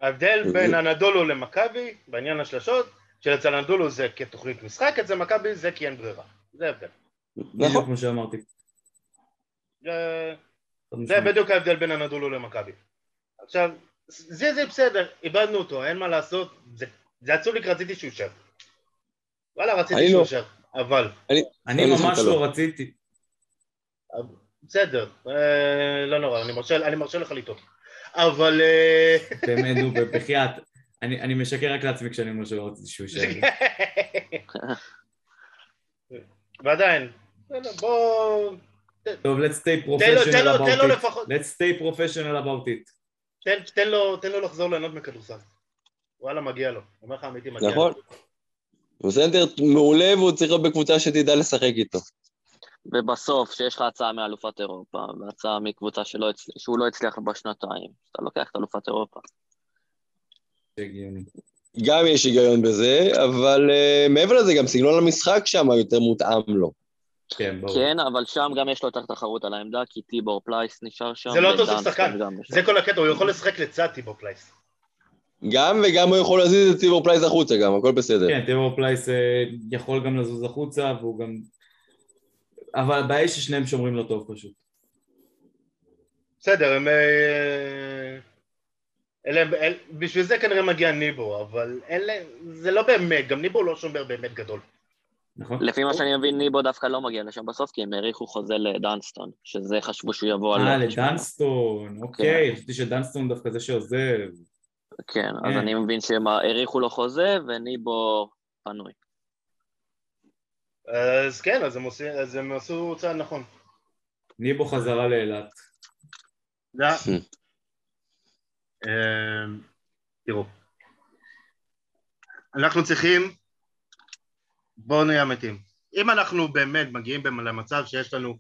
ההבדל בין הנדולו למכבי, בעניין השלשות, שאצל הנדולו זה כתוכנית משחק, אצל מכבי זה כי אין ברירה. זה ההבדל. נכון. כמו שאמרתי. זה- זה בדיוק ההבדל בין הנדולו למכבי. עכשיו, זה זה בסדר, איבדנו אותו, אין מה לעשות, זה- זה עצוב לי כי רציתי שהוא יישאר. וואלה, רציתי אני שהוא לא. יישאר, אבל, אני ממש לא לא. רציתי. בסדר, אה, לא נורא, אני מרשה- אני מרשה לך לטעות. אבל... אה, באמת, נו, בחייאת. אני אני משקר רק לעצמי כשאני אומר שלא רציתי שהוא יישאר. ועדיין, בוא... טוב, let's stay professional about it. let's stay professional about it. תן- תן לו- תן לו לחזור ליהנות מכדורסל. וואלה, מגיע לו. אומר לך אמיתי, מגיע לו. נכון. הוא סנטר מעולה והוא צריך להיות בקבוצה שתדע לשחק איתו. ובסוף, שיש לך הצעה מאלופת אירופה, והצעה מקבוצה שלא הצ... שהוא לא הצליח בשנתיים, אתה לוקח את אלופת אירופה. גם יש היגיון בזה, אבל אה, מעבר לזה, גם סגנון המשחק שם יותר מותאם לו. כן, ברור. כן, אבל שם גם יש לו יותר תחרות על העמדה, כי טיבור פלייס נשאר שם. זה לא אותו שחקן. זה כל הקטע, הוא יכול לשחק לצד טיבור פלייס. גם וגם הוא יכול להזיז את טיבור פלייס החוצה גם, הכל בסדר. כן, טרור פלייס אה, יכול גם לזוז החוצה, והוא גם... אבל הבעיה היא ששניהם שומרים לו טוב פשוט. בסדר, הם... אה, אלה, אל, בשביל זה כנראה מגיע ניבו, אבל אלה, זה לא באמת, גם ניבו לא שומר באמת גדול. נכון? לפי מה שאני מבין, ניבו דווקא לא מגיע לשם בסוף, כי הם האריכו חוזה לדנסטון, שזה חשבו שהוא יבוא על... אה. לדנסטון, אוקיי, חשבתי שדנסטון דווקא זה שעוזב. כן, אז כן. אני מבין שהם האריכו לו חוזה, וניבו פנוי. אז כן, אז הם, עושים, אז הם עשו צעד נכון. ניבו חזרה לאילת. אמ, תראו, אנחנו צריכים, בואו נהיה אמיתיים. אם אנחנו באמת מגיעים למצב שיש לנו,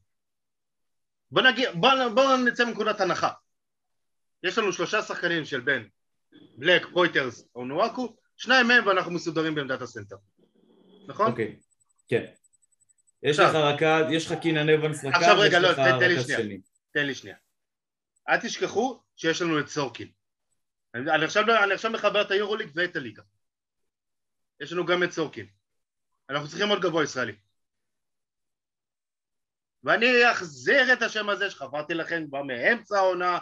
בואו נגיע, בואו בוא נצא מנקודת הנחה. יש לנו שלושה שחקנים של בן, בלק, פויטרס או נואקו, שניים מהם ואנחנו מסודרים בעמדת הסנטר. נכון? אוקיי, כן. יש לך רכז, יש לך קינן אבנס רכז, עכשיו רגע, יש לא, תן- לי שנייה. שני. תן לי שנייה. אל תשכחו שיש לנו את סורקין. אני, אני, עכשיו, אני עכשיו מחבר את היורוליג ואת הליגה. יש לנו גם את סורקין. אנחנו צריכים עוד גבוה ישראלי. ואני אחזיר את השם הזה שחברתי לכם כבר מאמצע העונה.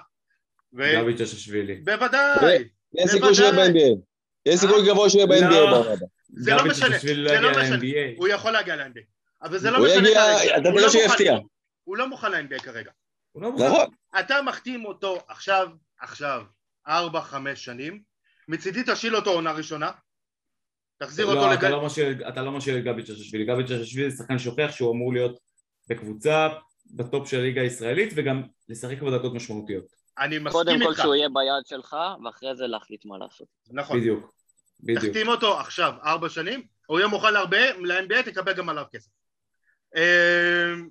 ו... גבי צ'ששווילי. בוודאי. אין סיכוי שהוא יהיה בוודאי. ב-NBA. יש סיכוי גבוה שהוא יהיה לא. ב-NBA הבאה. זה לא גבי משנה, זה לא לא משנה. הוא יכול להגיע ל-NBA. אבל זה לא הוא משנה יגיע, כרגע. אתה הוא לא מוכן-. הוא לא מוכן ל-NBA כרגע. לא. נכון. אתה מחתים אותו עכשיו, עכשיו, ארבע, חמש שנים, מצידי תשאיל אותו עונה ראשונה, תחזיר אותו לא, לגל... אתה לא משאיר- אתה לא משאיר את גבי צ'ששווילי. גבי צ'ששווילי זה שחקן שהוכיח שהוא אמור להיות בקבוצה בטופ של הליגה הישראלית וגם לשחק בדקות משמעותיות. אני מסכים קודם כל איתך, שהוא יהיה ביד שלך, ואחרי זה להחליט מה לעשות. נכון. בדיוק. בדיוק. תחתים אותו עכשיו ארבע שנים, הוא יהיה מוכן להרבה, ל-NBA תקבל גם עליו כסף. אמ,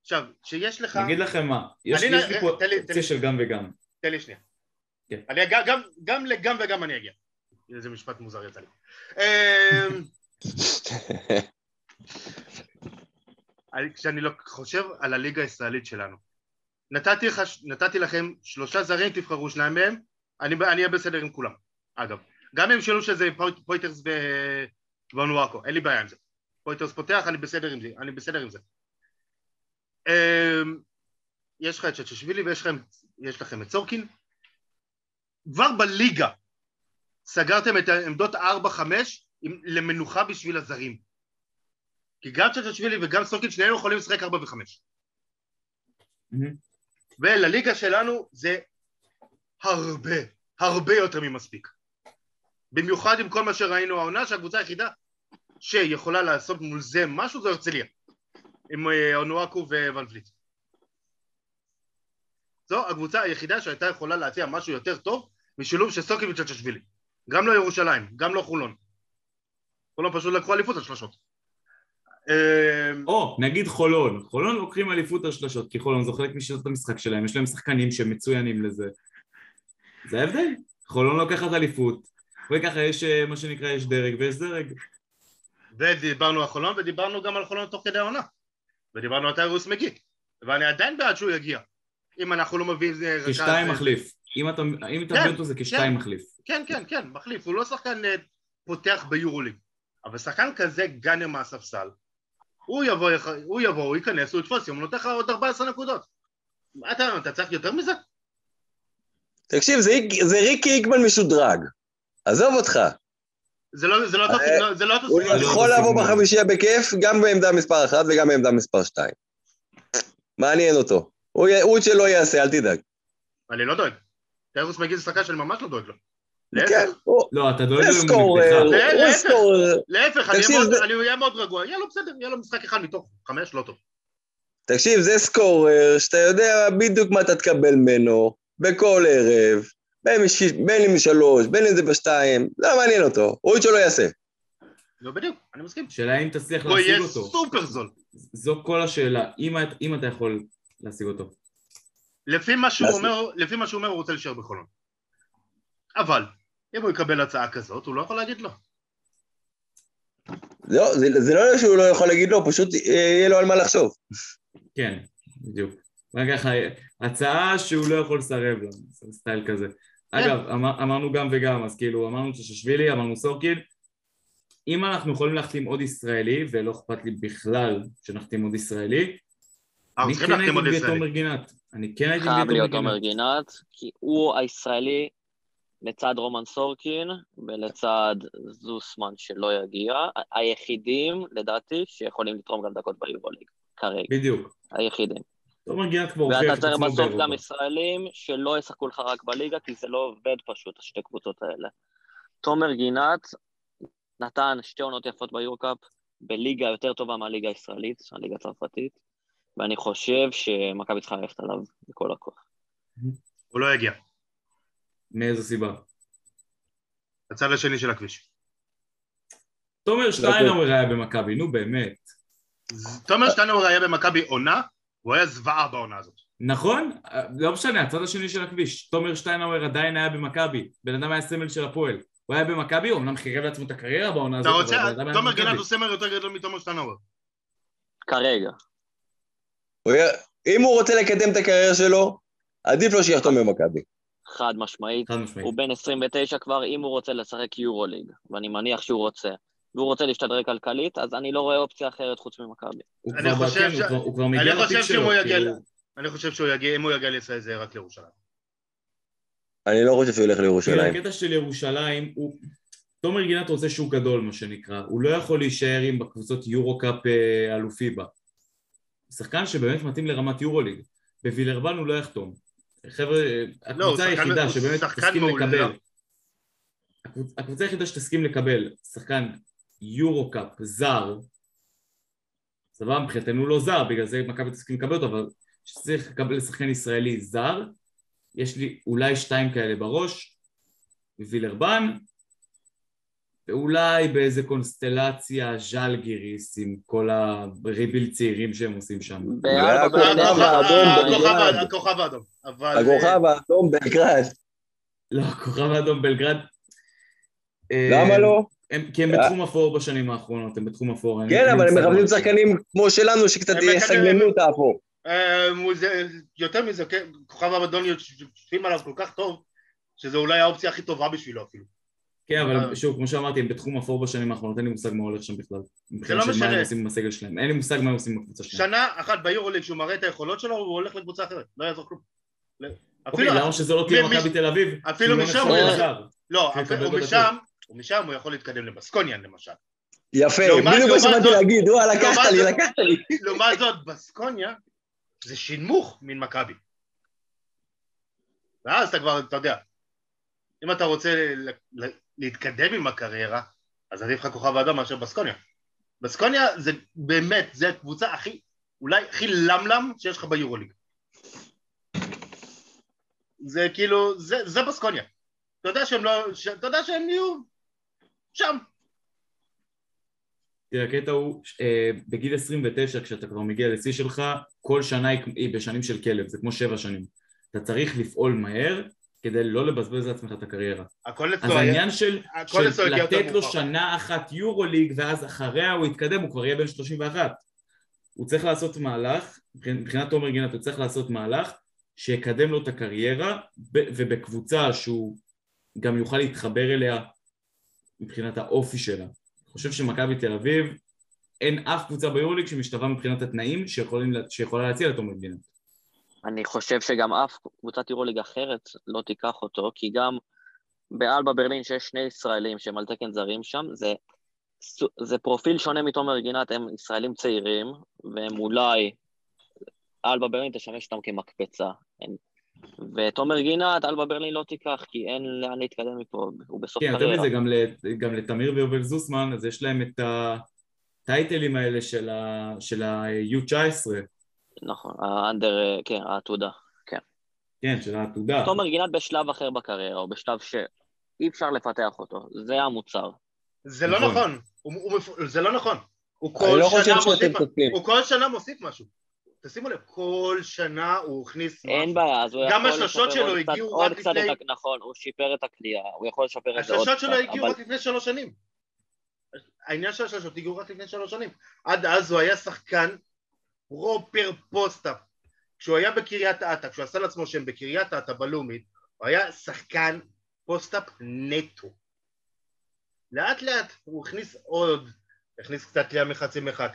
עכשיו, שיש לך... אני אגיד לכם מה, יש לי פה אופציה. של גם וגם. תן לי שנייה. כן. אני אגיע, גם, גם לגם וגם אני אגיע. איזה משפט מוזר יצא לי. אמ, אני- כשאני לא- חושב על הליגה הישראלית שלנו, נתתי, לך, נתתי לכם שלושה זרים, תבחרו שניים מהם, אני אהיה בסדר עם כולם, אגב. גם אם ישאלו שזה פוי- פויטרס ו- ואונואקו, אין לי בעיה עם זה. פויטרס פותח, אני בסדר עם זה, אני בסדר עם זה. אמ, יש לך את צ'צ'שווילי ויש לכם, יש לכם את סורקין. כבר בליגה סגרתם את העמדות 4-5 עם- למנוחה בשביל הזרים. כי גם צ'צ'שווילי וגם סורקין שניהם יכולים לשחק 4 ו-5. מהמם. ולליגה שלנו זה הרבה, הרבה יותר ממספיק. במיוחד עם כל מה שראינו העונה, שהקבוצה היחידה שיכולה לעשות מול זה משהו זו הרצליה. עם אה, אונואקו וואן וליט. זו הקבוצה היחידה שהייתה יכולה להציע משהו יותר טוב משילוב של סוקי וצ'צ'שווילי. גם לא ירושלים, גם לא חולון. חולון פשוט לקחו אליפות על שלושות. אה, או, נגיד חולון. חולון לוקחים אליפות על שלשות, כי חולון זה חלק משיטות המשחק שלהם, יש להם שחקנים שהם מצוינים לזה. זה ההבדל. חולון לוקחת אליפות, וככה יש אה, מה שנקרא, יש דרג ויש דרג. ודיברנו על חולון ודיברנו גם על חולון תוך כדי העונה ודיברנו על טיירוס מגי ואני עדיין בעד שהוא יגיע אם אנחנו לא מביאים זה רכז- כשתיים מחליף. אם אתה אם אתה כן, מביא אותו זה כשתיים כן. מחליף. כן כן כן מחליף הוא לא שחקן אה, פותח ביורוליג אבל שחקן כזה גאנר מהספסל הוא יבוא, הוא יבוא, הוא ייכנס, הוא יתפוס הוא נותן לך עוד 14 נקודות אתה, אתה צריך יותר מזה? תקשיב, זה, זה ריקי איגמן משודרג. עזוב אותך. זה לא זה לא אותו אה, סגנון, זה לא אותו הוא סגנון. לא יכול לבוא. בחמישייה בכיף, גם בעמדה מספר אחת וגם בעמדה מספר שתיים. מעניין אותו. הוא את שלא יעשה, אל תדאג. אני לא דואג טיירוס מגי זה שחקן שאני ממש לא דואג לו כן, להפך, הוא לא, אתה דואג לו. להפך. הוא. להפך, אני תקשיב, אהיה מאוד- זה- אני אהיה מאוד רגוע, יהיה לו בסדר, יהיה לו משחק אחד מתוך חמש, לא טוב תקשיב, זה סקורר שאתה יודע בדיוק מה אתה תקבל ממנו בכל ערב, בין, מש... בין אם שלוש, בין אם זה בשתיים, לא מעניין אותו, הוא את שלא יעשה. לא בדיוק, אני מסכים השאלה אם תצליח הוא יהיה להשיג אותו. סופר זול זו כל השאלה. אם אם אתה יכול להשיג אותו. לפי מה שהוא אומר, לפי מה שהוא אומר הוא רוצה להישאר בחולון. אבל, אם הוא יקבל הצעה כזאת, הוא לא יכול להגיד לא. לא, זה, זה לא שהוא לא יכול להגיד לא, פשוט אה, יהיה לו על מה לחשוב. כן, בדיוק. רק ככה, הצעה שהוא לא יכול לסרב לה, סטייל כזה. אגב, אמר, אמרנו גם וגם, אז כאילו, אמרנו שששווילי, אמרנו סורקין. אם אנחנו יכולים להחתים עוד ישראלי, ולא אכפת לי בכלל שנחתים עוד ישראלי, אנחנו אני כן הייתי מביא את. תומר גינת. אני כן הייתי מביא חייב את להיות תומר גינת. כי הוא הישראלי לצד רומן סורקין ולצד זוסמן שלא יגיע, היחידים, לדעתי, שיכולים לתרום גם דקות ביורוליג, כרגע, בדיוק. היחידים. תומר גינת כבר הוכיח ואתה את צריך עצמו בסוף גם. ישראלים שלא ישחקו לך רק בליגה, כי זה לא עובד פשוט, השתי קבוצות האלה. תומר גינת נתן שתי עונות יפות ביורקאפ, בליגה יותר טובה מהליגה הישראלית, הליגה הצרפתית, ואני חושב שמכבי צריכה ללכת עליו בכל הכוח. הוא לא יגיע. מאיזו סיבה? הצד השני של הכביש. תומר שטיינאוור היה במכבי, נו באמת. תומר שטיינאוור היה במכבי עונה, הוא היה זוועה בעונה הזאת. נכון? לא משנה, הצד השני של הכביש. תומר שטיינאוור עדיין היה במכבי. בן אדם היה סמל של הפועל. הוא היה במכבי, הוא אמנם חירב לעצמו את הקריירה בעונה אתה הזאת, רוצה, אבל אדם היה תומר. גינת הוא סמל יותר גדול מתומר שטיינאוור. כרגע. אם הוא רוצה לקדם את הקריירה שלו, עדיף לו שיחתום במכבי. חד משמעית. חד משמעית. הוא בן 29 כבר, אם הוא רוצה לשחק יורוליג, ואני מניח שהוא רוצה, והוא רוצה להשתדרג כלכלית, אז אני לא רואה אופציה אחרת חוץ ממכבי. אני כבר חושב ש- הוא כבר- כבר מגיע שלו. שאם הוא יגיע כאילו, אני חושב שהוא יגיע, אם הוא יגיע לישראל זה רק לירושלים. אני לא חושב שהוא ילך לירושלים. הקטע של ירושלים הוא... תומר גינת רוצה שוק גדול, מה שנקרא. הוא לא יכול להישאר עם בקבוצות יורו-קאפ אה, אלופי בה. שחקן שבאמת מתאים לרמת יורוליג. בווילרבן הוא לא יחתום. חבר'ה, לא, הקבוצה היחידה שבאמת תסכים. לקבל... הקבוצ- הקבוצה היחידה שתסכים לקבל שחקן יורו-קאפ זר, סבבה, מבחינתנו לא זר, בגלל זה מכבי תסכים לקבל אותו, אבל שצריך לקבל שחקן ישראלי זר, יש לי אולי שתיים כאלה בראש, וילרבן, ואולי באיזה קונסטלציה ז'לגיריס עם כל הריביל צעירים שהם עושים שם. הכוכב האדום הכוכב- בלגרד. הכוכב האדום. הכוכב בלגרד. לא, כוכב האדום בלגרד, אה, למה לא? הם, כי הם בתחום אפור בשנים האחרונות, הם בתחום אפור. כן, אבל הם מה- שחקנים כמו שלנו, שקצת הם יסגננו את האפור. אה, זה- יותר מזה, כן, כוכב אבדון יושבים עליו כל כך טוב, שזו אולי האופציה הכי טובה בשבילו אפילו. כן, אבל אה. שוב, כמו שאמרתי, הם בתחום אפור בשנים האחרונות, אין לי מושג מה הולך שם בכלל. מבחינת לא של מה משנה. הם עושים בסגל שלהם. אין לי מושג מה הם עושים בקבוצה שלהם. שנה אחת ביורוליג שהוא מראה את היכולות שלו, הוא הולך לקבוצה אחרת, לא יעזור כלום. לא- אוקיי, אפילו- למה שזה לא תהיה מ- מכבי תל אביב? אפילו לא משם הוא- לזר. לא, הוא בדקות. משם, ומשם הוא יכול להתקדם לבסקוניאן למשל. יפה, בדיוק מה שבאתי להגיד, וואלה, לקחת לי, לקחת לי. לעומת זאת, בסקוניה זה שינמוך מן מכבי. ואז אתה כבר, אתה יודע, אם אתה רוצה להתקדם עם הקריירה, אז עדיף לך כוכב האדום מאשר בסקוניה. בסקוניה זה באמת, זה הקבוצה הכי, אולי הכי למלם שיש לך ביורוליג. זה כאילו, זה, זה בסקוניה. אתה יודע שהם לא, אתה יודע שהם יהיו שם. תראה, הקטע הוא, אה, בגיל 29, כשאתה כבר מגיע לשיא שלך, כל שנה היא בשנים של כלב, זה כמו שבע שנים. אתה צריך לפעול מהר כדי לא לבזבז לעצמך את הקריירה. הכל אז אצלו היה- העניין של, של לתת לו מאוחר. שנה אחת יורו ליג ואז אחריה הוא יתקדם, הוא כבר יהיה בן 31. הוא צריך לעשות מהלך, מבחינת תומר גינת הוא צריך לעשות מהלך שיקדם לו את הקריירה ובקבוצה שהוא גם יוכל להתחבר אליה מבחינת האופי שלה. אני חושב שמכבי תל אביב אין אף קבוצה ביורוליג שמשתווה מבחינת התנאים שיכולים, לה- שיכולה להציע לתומר גינת. אני חושב שגם אף קבוצת יורוליג אחרת לא תיקח אותו, כי גם באלבה ברלין שיש שני ישראלים שהם על תקן זרים שם, זה, זה פרופיל שונה מתומר גינת, הם ישראלים צעירים, והם אולי, אלבה ברלין תשמש אותם כמקפצה. אין, ותומר גינת, אלבה ברלין לא תיקח, כי אין לאן להתקדם מפה, הוא בסוף כן, יותר קריירה. מזה, גם, גם לתמיר ויובל זוסמן, אז יש להם את הטייטלים האלה של ה- של ה-U19, נכון, האנדר, כן, העתודה. כן, של העתודה. תומר גינת בשלב אחר בקריירה, או בשלב שאי אפשר לפתח אותו, זה המוצר. זה לא נכון. נכון, הוא, זה לא נכון. הוא כל לא שנה מוסיף. הוא כל שנה מוסיף משהו. תשימו לב, כל שנה הוא הכניס משהו. אין בעיה, אז הוא גם יכול השלשות לשפר שלו הגיעו רק לפני-. נכון, הוא שיפר את הקליעה, הוא יכול לשפר את זה עוד קצת, השלשות שלו הגיעו רק לפני שלוש שנים. העניין של השלשות הגיעו רק לפני שלוש שנים. עד אז הוא היה שחקן proper post-up. כשהוא היה בקריית אתא, כשהוא עשה לעצמו שם בקריית אתא בלאומית, הוא היה שחקן פוסט-אפ נטו. לאט לאט הוא הכניס עוד, הכניס קצת קליעה מחצי מרחק,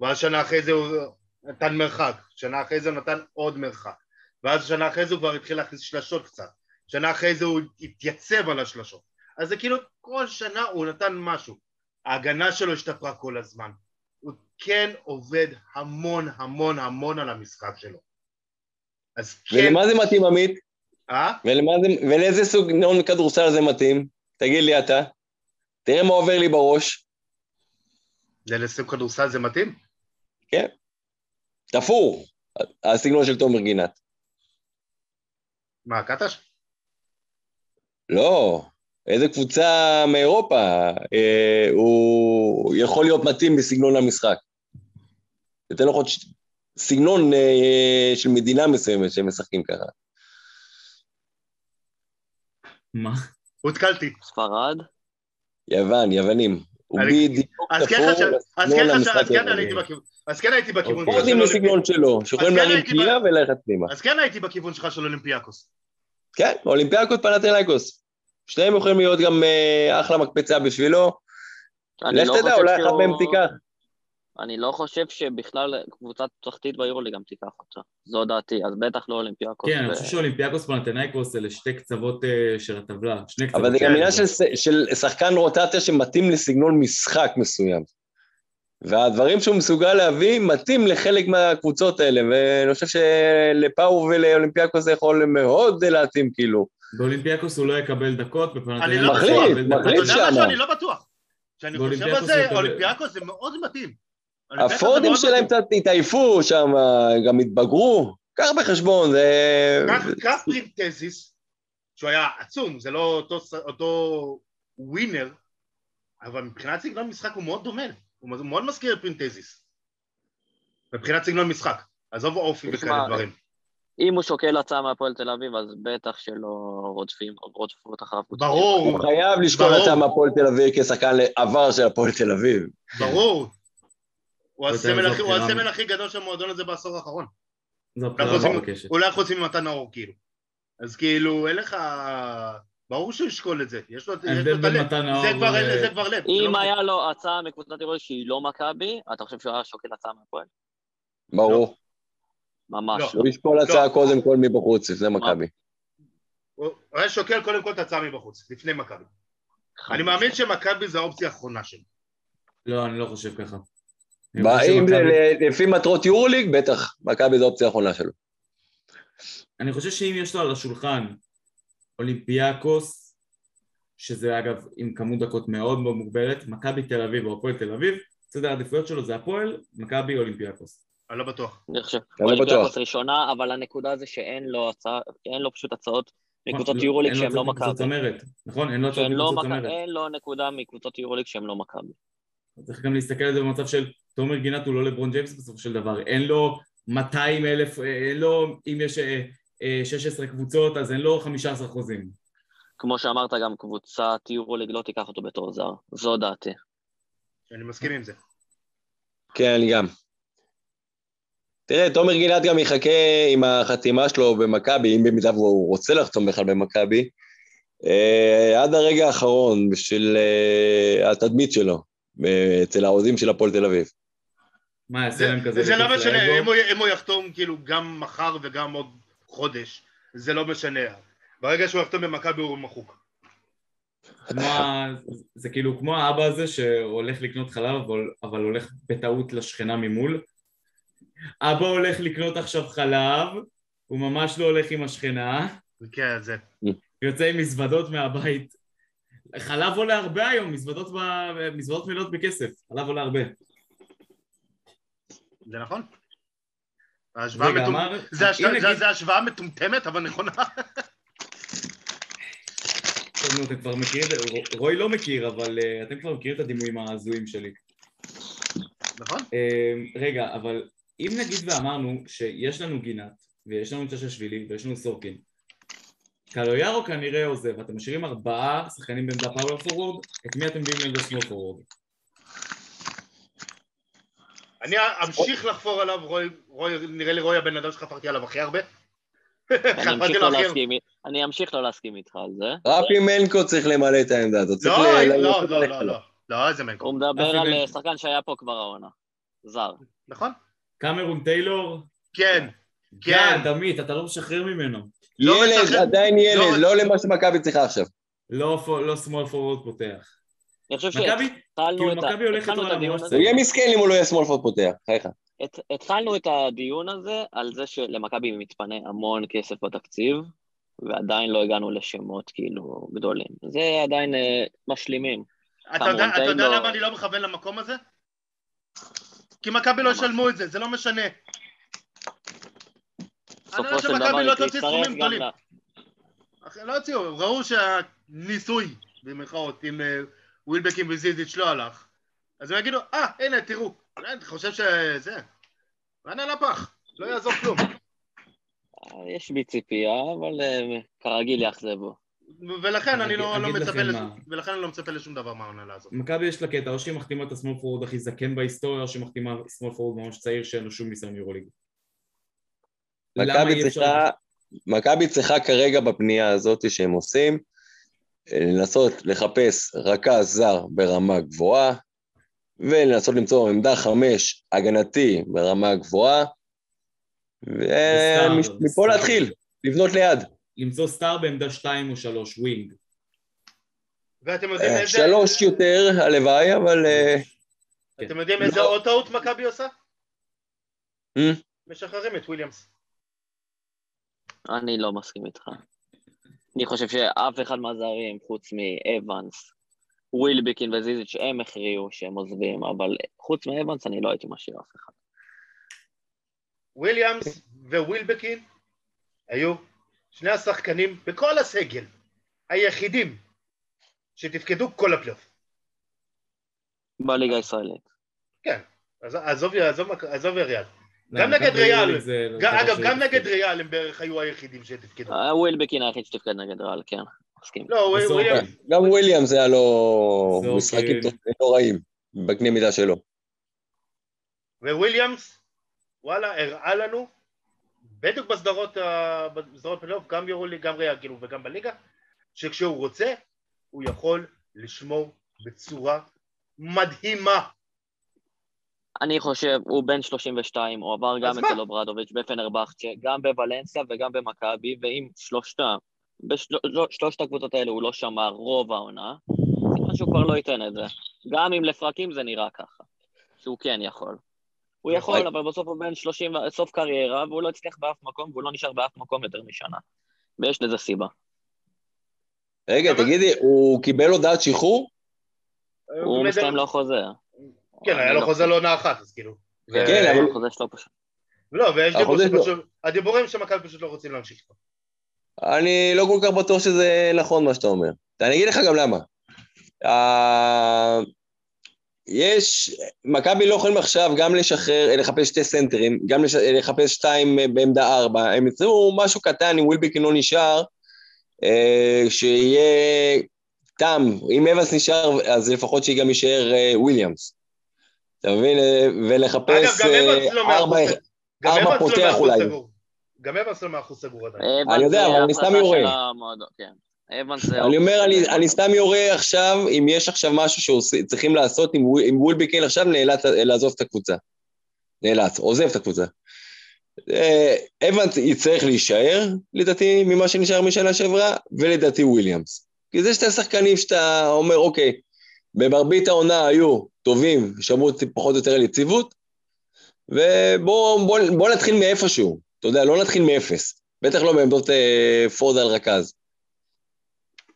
ואז שנה אחרי זה הוא נתן מרחק, שנה אחרי זה הוא נתן עוד מרחק, ואז שנה אחרי זה הוא כבר התחיל להכניס שלשות קצת, שנה אחרי זה הוא התייצב על השלשות. אז זה כאילו כל שנה הוא נתן משהו. ההגנה שלו השתפרה כל הזמן. הוא כן עובד המון המון המון על המשחק שלו. אז כן... ולמה זה מתאים, עמית? אה? ולמה זה, ולאיזה סוג נאון כדורסל זה מתאים? תגיד לי אתה. תראה מה עובר לי בראש. זה לסוג כדורסל זה מתאים? תפור, הסגנון של תומר גינת. מה, קטש? לא, איזה קבוצה מאירופה אה, הוא יכול להיות מתאים בסגנון המשחק. אתן לך עוד ש... סגנון אה, של מדינה מסוימת שהם משחקים ככה. מה? הותקלתי. ספרד, יוון, יוונים. הוא בדיוק אז כן תפור כן אז כן היווני. הייתי בכיוון- אז כן הייתי בכיוון. שלך פורטים של בסגנון שלו, שיכולים כן להרים ב- וללכת פנימה. אז כן הייתי בכיוון שלך של אולימפיאקוס. כן, אולימפיאקוס פנתנאיקוס. שניהם יכולים להיות גם אה, אחלה מקפצה בשבילו. לך לא תדע, אולי אחת שהוא- מהם תיקח. אני לא חושב שבכלל קבוצה תחתית ביורוליג גם תיקח אותה, זו דעתי, אז בטח לא אולימפיאקוס. כן, אני ו- חושב שאולימפיאקוס פנתנאיקוס אלה שתי קצוות אה, של הטבלה, שני קצוות. אבל זה גם עניין. של, של שחקן רוטציה שמתאים לסגנון משחק מסוים. והדברים שהוא מסוגל להביא מתאים לחלק מהקבוצות האלה, ואני חושב שלפאו ולאולימפיאקוס זה יכול מאוד להתאים כאילו. באולימפיאקוס הוא לא יקבל דקות, אני בפנתנאיקוס לא הוא מחליט, יקבל דקות. אתה מחליט. יודע משהו? שמה. אני לא בטוח. כשאני חושב על זה, אולימפיאקוס זה מאוד מתאים. הפורוורדים שלהם. קצת התעייפו שם, גם התבגרו. קח בחשבון, זה... קח- פרינטזיס, שהוא היה עצום, זה לא אותו אותו ווינר, אבל מבחינת סגנון משחק הוא מאוד דומה, הוא מאוד מזכיר את פרינטזיס. מבחינת סגנון משחק, עזוב אופי וכאלה דברים. אם הוא שוקל הצעה מהפועל תל אביב, אז בטח שלא רודפים, רודפות אחריו. ברור. הוא חייב לשקול. הצעה מהפועל תל אביב כשחקן עבר של הפועל תל אביב. ברור. הוא יותר הסמל הכי- הוא בחירה. הסמל הכי גדול של המועדון הזה בעשור האחרון. אולי אנחנו עושים ממתן נאור, כאילו. אז כאילו, אין לך... ברור שהוא ישקול את זה. יש לו את הלב. זה כבר ל- אין- זה כבר לב. אם לא היה לו הצעה מקבוצת עירוני שהיא לא מכבי, אתה חושב שהוא היה שוקל הצעה מהפועל? ברור. ממש לא. לא. הוא ישקול הצעה קודם כל מבחוץ, לפני מכבי. הוא הוא היה שוקל קודם כל את ההצעה מבחוץ, לפני מכבי. אני מאמין שמכבי זה האופציה האחרונה שלו. לא, אני לא חושב ככה. אם זה לפי מטרות יורוליג, בטח, מכבי זו האופציה האחרונה שלו. אני חושב שאם יש לו על השולחן אולימפיאקוס, שזה אגב עם כמות דקות מאוד מאוד מוגבלת, מכבי תל אביב או הפועל תל אביב, סדר העדיפויות שלו זה הפועל, מכבי אולימפיאקוס. אני לא בטוח. אני חושב, אני לא אולימפיאקוס. ראשונה, אבל הנקודה זה שאין לו הצעה, אין לו פשוט הצעות מקבוצות יורוליג שהן לא מכבי. נכון? אין לו הצעות לא מקבוצות צמרת. אין לו נקודה מקבוצות יורוליג שהן לא מכבי. צריך גם להסתכל על זה במצב של תומר גינת הוא לא לברון ג'יימס בסופו של דבר, אין לו 200 אלף, אה, אין לו, אם יש אה, אה, 16 קבוצות אז אין לו 15 חוזים. כמו שאמרת, גם קבוצת יורוליג לא תיקח אותו בתור זר. זו דעתי. אני מסכים עם זה. כן, אני גם. תראה, תומר גינת גם יחכה עם החתימה שלו במכבי, אם במידה והוא רוצה לחתום בכלל במכבי, אה, עד הרגע האחרון בשביל אה, התדמית שלו אה, אצל האוהדים של הפועל תל אביב. מה יעשה זה- להם כזה? זה לא משנה? אם הוא- אם הוא יחתום כאילו גם מחר וגם עוד חודש, זה לא משנה. ברגע שהוא יחתום במכבי הוא מחוק. כמו ה- זה כאילו כמו האבא הזה שהולך לקנות חלב אבל, אבל הולך בטעות לשכנה ממול. אבא הולך לקנות עכשיו חלב, הוא ממש לא הולך עם השכנה, כן, זה. יוצא עם מזוודות מהבית. חלב עולה הרבה היום, מזוודות, ב... מזוודות מלאות בכסף, חלב עולה הרבה. זה נכון. ההשוואה רגע, מטומ- אמר... זה הש- אם זה- נגיד- זה השוואה מטומטמת אבל נכונה. טוב, נו, אתם כבר מכירים, רוי לא מכיר, אבל uh, אתם כבר מכירים את הדימויים ההזויים שלי. נכון? Uh, רגע, אבל אם נגיד ואמרנו שיש לנו גינת, ויש לנו צ'ששווילי, ויש לנו סורקין, קלויארו כנראה עוזב, אתם משאירים ארבעה שחקנים בעמדה פאוור פורוורד, את מי אתם מביאים לעמדה סמול פורוורד? אני אמשיך לחפור עליו, רוי, רוי, נראה לי רוי הבן אדם שחפרתי עליו הכי הרבה. אני אמשיך לא. להסכים, לא להסכים איתך על זה. רפי מנקו צריך למלא את העמדה הזאת. צריך לא, ל- לא, לא, לא. לא, לא, איזה מנקו. הוא מדבר על אה, שחקן שהיה פה כבר העונה. זר. נכון? קמרון טיילור? כן, כן. כן, דמית, אתה לא משחרר ממנו. לא ילד, משחק- עדיין ילד, לא- לא למה שמכבי צריכה עכשיו. לא, לא סמול פורוורד פותח. אני חושב מכבי, שהתחלנו כאילו את ה- מכבי הולכת התחלנו את. הוא יהיה מסכן אם הוא לא יהיה סמולפורד פותח, חייך. הת- התחלנו את הדיון הזה על זה שלמכבי מתפנה המון כסף בתקציב, ועדיין לא הגענו לשמות כאילו גדולים. זה עדיין אה, משלימים. אתה יודע- אתה יודע טיילור. למה אני לא מכוון למקום הזה? כי מכבי לא ישלמו את זה, זה לא משנה. בסופו חושב של שמכבי דבר לא היא תוציא תצטרף סכומים גם גדולים. לא הוציאו, ראו שהניסוי, במירכאות, עם אה, ווילבקים וזיזיץ' לא הלך. אז הם יגידו, אה, הנה, תראו. אני חושב שזה... על הפח, לא יעזור כלום. יש בי ציפייה, אבל אה, כרגיל יאכזבו. ולכן אני לא לא מצפה. לשום- ולכן אני לא מצפה לשום דבר מהעונה הזאת. מכבי יש לה קטע, או שהיא מחתימה את הסמול פורוורד הכי זקן בהיסטוריה, או שהיא מחתימה סמול פורוורד ממש צעיר שאין לו שום ניסיון יורוליג. מכבי צריכה, מכבי צריכה כרגע בפנייה הזאת שהם עושים, אה, לנסות לחפש רכז זר ברמה גבוהה, ולנסות למצוא עמדה חמש הגנתי ברמה גבוהה, ומפה. להתחיל, לבנות ליד. למצוא star בעמדה שתיים או שלוש, wing. ואתם יודעים אה, איזה... שלוש יותר, הלוואי, אבל... אה, אתם יודעים לא. איזה עוד טעות מכבי עושה? משחררים את וויליאמס. אני לא מסכים איתך. אני חושב שאף אחד מהזרים, חוץ מאבנס, ווילבקין וזיזיץ', הם הכריעו שהם עוזבים, אבל חוץ מאבנס אני לא הייתי משאיר אף אחד. וויליאמס ווילבקין היו שני השחקנים בכל הסגל היחידים שתפקדו כל הפלייאוף. בליגה הישראלית. כן, אז- עזוב, עזוב, עזוב יריאל. גם לא, נגד ריאל. זה לא אגב, גם. נגד ריאל הם בערך היו היחידים שתפקדו. אה, ווילבקין היחיד שתפקד נגד רעל, כן, מסכים. לא, גם וויליאמס היה לו זה משחקים לא רעים, בקנה מידה שלו. וויליאמס, וואלה, הראה לנו, בדיוק בסדרות, ה- בסדרות פלייאוף, גם יורוליג, גם ריאל, כאילו, וגם בליגה, שכשהוא רוצה, הוא יכול לשמור בצורה מדהימה. אני חושב, הוא בן 32, הוא עבר גם? אצל אוברדוביץ' בפנרבכצ'ה, גם בוולנסיה וגם במכבי, ואם שלושתם, בשלושת הקבוצות האלה הוא לא שמר רוב העונה, סימן שהוא כבר לא ייתן את זה. גם אם לפרקים זה נראה ככה, שהוא כן יכול. הוא יכול, נכון. אבל בסוף הוא בן 30, ו- סוף קריירה, והוא לא הצליח באף מקום, והוא לא נשאר באף מקום יותר משנה. ויש לזה סיבה. רגע, תגידי, הוא קיבל הודעת שחרור? הוא מסתיים לו חוזה. כן, היה אני לו לא- חוזה לעונה אחת, אז כאילו. כן, אבל- החוזה שלו פשוט. לא, ויש דיבור. שפשוט, הדיבורים שמכבי פשוט לא רוצים להמשיך איתו. אני לא כל כך בטוח שזה נכון מה שאתה אומר. אני אגיד לך גם למה. אה, יש, מכבי לא יכולים עכשיו גם לשחרר, לחפש שתי סנטרים, גם לש, לחפש שתיים אה, בעמדה ארבע. הם יצאו משהו קטן, אם ווילבקין לא נשאר, אה, שיהיה תם. אם אבנס נשאר, אז לפחות שגם יישאר אה, וויליאמס. אתה מבין? אה, ולחפש אה, לא מאה ארבע... לא פותח אחוז אולי. גם אבנס לא מאה אחוז סגור עדיין. אני יודע, אבל אני סתם יורה. כן. אני אומר, אני, אני סתם יורה עכשיו, אם יש עכשיו משהו שצריכים לעשות, אם, וולבקין עכשיו נאלץ לעזוב את הקבוצה. נאלץ, עוזב את הקבוצה. אה, אבנס יצטרך להישאר, לדעתי, ממה שנשאר משנה שעברה, ולדעתי וויליאמס. כי זה שתי שחקנים שאתה אומר, אוקיי, במרבית העונה היו טובים, שמרו פחות או יותר על יציבות, ובואו בוא, בוא נתחיל מאיפשהו. אתה יודע, לא נתחיל מאפס. בטח לא בעמדות אה, פורד על רכז.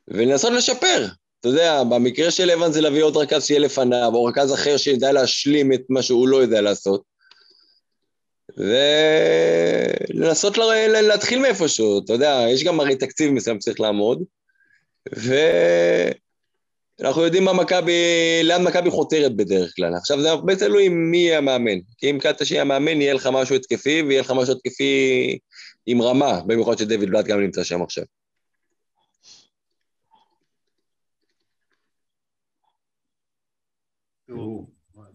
ולנסות לשפר. אתה יודע, במקרה של אבן זה להביא עוד רכז שיהיה לפניו, או רכז אחר שידע להשלים את מה שהוא לא יודע לעשות. ולנסות לה- לה- להתחיל מאיפשהו, אתה יודע, יש גם הרי תקציב מסוים שצריך לעמוד, ואנחנו יודעים מה מכבי, לאן מכבי חותרת בדרך כלל. עכשיו זה הרבה תלוי מי יהיה המאמן. כי אם קטע שיהיה המאמן, יהיה לך משהו התקפי, ויהיה לך משהו התקפי עם רמה, במיוחד שדויד בלאט גם נמצא שם עכשיו.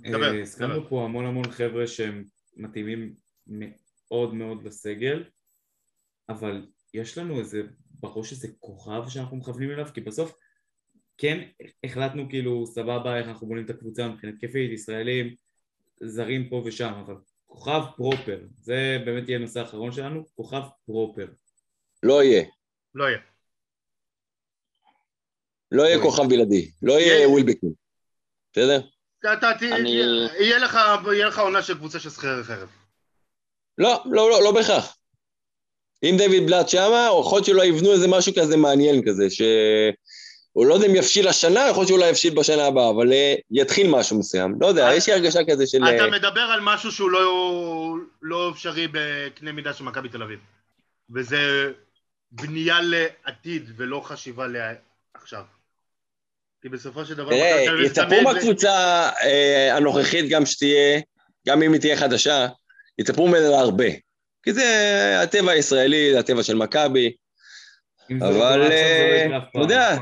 דבר, אה. הזכרנו פה המון המון חבר'ה שהם מתאימים מאוד מאוד לסגל, אבל יש לנו איזה, בראש איזה כוכב שאנחנו מכוונים אליו, כי בסוף כן החלטנו כאילו סבבה איך אנחנו בונים את הקבוצה מבחינת כיפית, ישראלים, זרים פה ושם, אבל כוכב פרופר, זה באמת יהיה הנושא האחרון שלנו, כוכב פרופר. לא יהיה. לא יהיה. לא יהיה אוי. כוכב בלעדי. לא יהיה ווילבקין. בסדר? לך- יהיה לך עונה של קבוצה של שכירי חרב. לא, לא, לא, לא בהכרח. אם דיוויד בלאט שמה, או יכול להיות שלא יבנו איזה משהו כזה מעניין כזה, ש... הוא לא יודע אם יבשיל השנה, יכול להיות שאולי יבשיל בשנה הבאה, אבל אה, יתחיל משהו מסוים. לא יודע, אתה- יש לי הרגשה כזה של... אתה אה, מדבר על משהו שהוא לא- לא אפשרי בקנה מידה של מכבי תל אביב. וזה בנייה לעתיד ולא חשיבה לעכשיו. כי בסופו של דבר... תראה, יצפו מהקבוצה אה, הנוכחית גם שתהיה, גם אם היא תהיה חדשה, יצפו ממנה הרבה. כי זה הטבע הישראלי, זה הטבע של מכבי, לא אבל לא אה, אתה. יודע,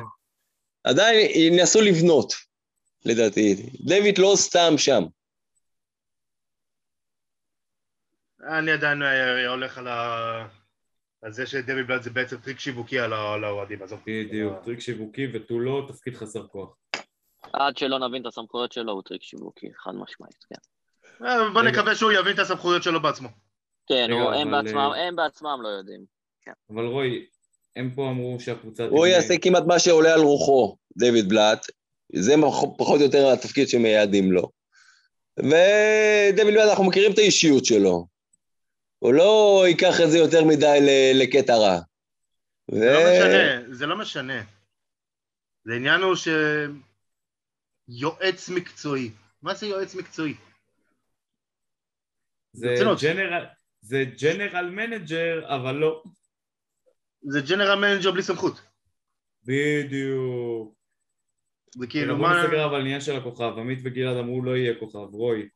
עדיין ינסו לבנות, לדעתי. דיוויד לא סתם שם. אני עדיין אה, הולך על ה... על זה שדיוויד בלאט זה בעצם טריק שיווקי על האוהדים, עזוב. בדיוק, טריק שיווקי ותו לא תפקיד חסר כוח. עד שלא נבין את הסמכויות שלו, הוא טריק שיווקי, חד משמעית, כן. אה, בוא. נקווה שהוא יבין את הסמכויות שלו בעצמו. כן, אה, הם בעצמם לא יודעים. אבל רועי, הם פה אמרו שהקבוצה... הוא תבנה- יעשה כמעט מה שעולה על רוחו, דיוויד בלאט. זה פחות או יותר התפקיד שמייעדים לו. ודויד בלאט, אנחנו מכירים את האישיות שלו. הוא לא ייקח את זה יותר מדי לקטע רע. זה לא משנה, זה לא משנה. זה עניין הוא ש... יועץ מקצועי. מה זה יועץ מקצועי? זה ברצינות. general, זה general manager, אבל לא. זה general manager בלי סמכות. בדיוק. זה כאילו בוא מה... נסגר אבל עניין של הכוכב, עמית וגלעד אמרו לא יהיה כוכב, רועי.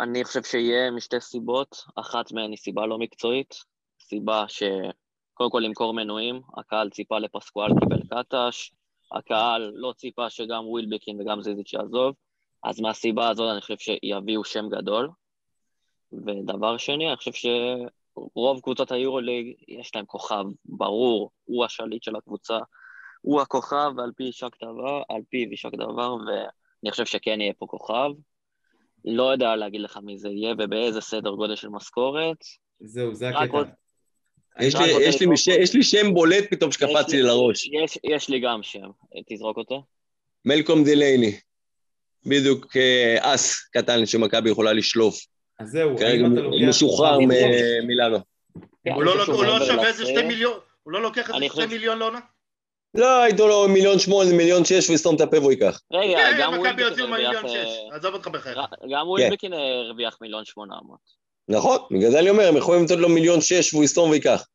אני חושב שיהיה משתי סיבות, אחת מהן היא סיבה לא מקצועית, סיבה שקודם כל למכור מנויים, הקהל ציפה לפסקואל קיבל קטש, הקהל לא ציפה שגם ווילבקין וגם זיזיץ' יעזוב, אז מהסיבה הזאת אני חושב שיביאו שם גדול. ודבר שני, אני חושב שרוב קבוצות היורוליג יש להם כוכב ברור, הוא השליט של הקבוצה, הוא הכוכב ועל פי יישק דבר, על פיו יישק דבר, ואני חושב שכן יהיה פה כוכב. לא יודע להגיד לך מי זה יהיה ובאיזה סדר גודל של משכורת. זהו, זה הקטע. עוד- יש לי- יש לי מש-. יש לי שם בולט פתאום שקפץ לי- לראש. יש, יש לי גם שם, תזרוק אותו. מלקום דילייני. בדיוק אה, אס קטן שמכבי יכולה לשלוף. אז זהו, כרגע האם אתה הוא לוקח... משוחרר? מילאנו. כן, הוא לא לא מעבר שווה איזה לעשרת. שתי מיליון, הוא לא לוקח איזה שתי מיליון לעונה? לא, הייתו לו מיליון שמונה, מיליון שש, הוא יסתום את הפה והוא ייקח. רגע, כן, גם ווילבקין הרוויח... מיליון אה, שש, עזוב אותך בחייך. גם ווילבקין הרוויח מיליון שמונה מאות. נכון, בגלל זה אני אומר, הם יכולים לתת לו מיליון שש והוא יסתום וייקח.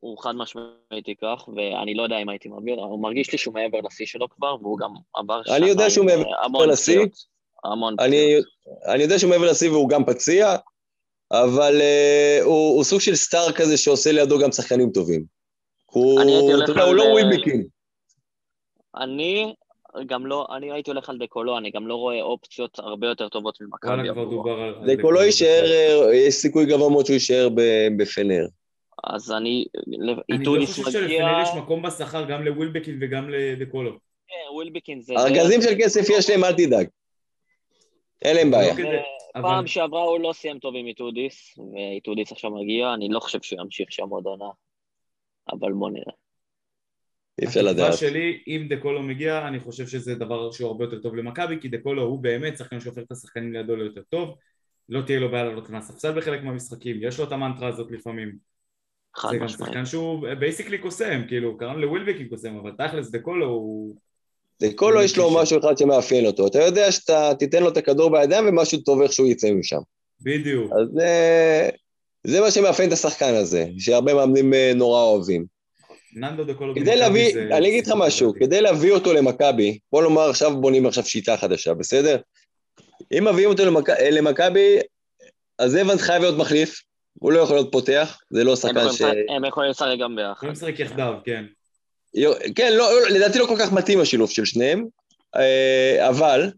הוא חד משמעית ייקח, ואני לא יודע אם הייתי מעביר, הוא מרגיש לי שהוא מעבר לשיא שלו כבר, והוא גם עבר אני יודע שהוא מעבר אה, המון לשיא. המון אני, פציעות. אני יודע שהוא מעבר לשיא והוא גם פציע, אבל uh, הוא, הוא סוג של סטאר כזה שעושה לידו גם שחקנים טובים. הוא, אתה יודע, הוא לא אה, ווילבקין. אני גם לא, אני הייתי הולך על דקולו, אני גם לא רואה אופציות הרבה יותר טובות ממכבי לא יישאר. אה, יש סיכוי גבוה מאוד שהוא יישאר בפנר. אז אני, אני לא חושב מגיע, שלפנר יש מקום בשכר גם לווילבקין וגם לדקולו. כן, ווילבקין זה... ארגזים של כסף יש להם, אל תדאג. אין להם בעיה. לא פעם שעברה הוא לא סיים טוב עם איטודיס, ואיטודיס עכשיו מגיע, אני לא חושב שהוא ימשיך שם עוד עונה, אבל בוא נראה. אי אפשר התקווה לדעת. שלי, אם דקולו מגיע, אני חושב שזה דבר שהוא הרבה יותר טוב למכבי, כי דקולו הוא באמת שחקן שהופך את השחקנים לידו ליותר טוב, לא תהיה לו בעיה לעלות מהספסל בחלק מהמשחקים, יש לו את המנטרה הזאת לפעמים. זה גם. שחקן שהוא basically קוסם, כאילו, קראנו לווילבקין קוסם, אבל תכלס דקולו הוא... לכל יש לו משהו אחד שמאפיין אותו. אתה יודע שאתה תיתן לו את הכדור בידיים ומשהו טוב איך שהוא יצא משם. בדיוק. אז זה, זה מה שמאפיין את השחקן הזה, שהרבה מאמנים אה, נורא אוהבים. ננדו דקולו כדי להביא, זה- אני אגיד לך משהו. כדי להביא אותו למכבי, בוא נאמר עכשיו בונים עכשיו שיטה חדשה, בסדר? אם מביאים אותו למכ- אה, למכבי, אז אבנס חייב להיות מחליף, הוא לא יכול להיות פותח, זה לא הם שחקן ש... הם יכולים לשחק גם ביחד. יכולים לשחק יחדיו, כן. כן, לא, לא, לדעתי לא כל כך מתאים השילוב של שניהם, אה, אבל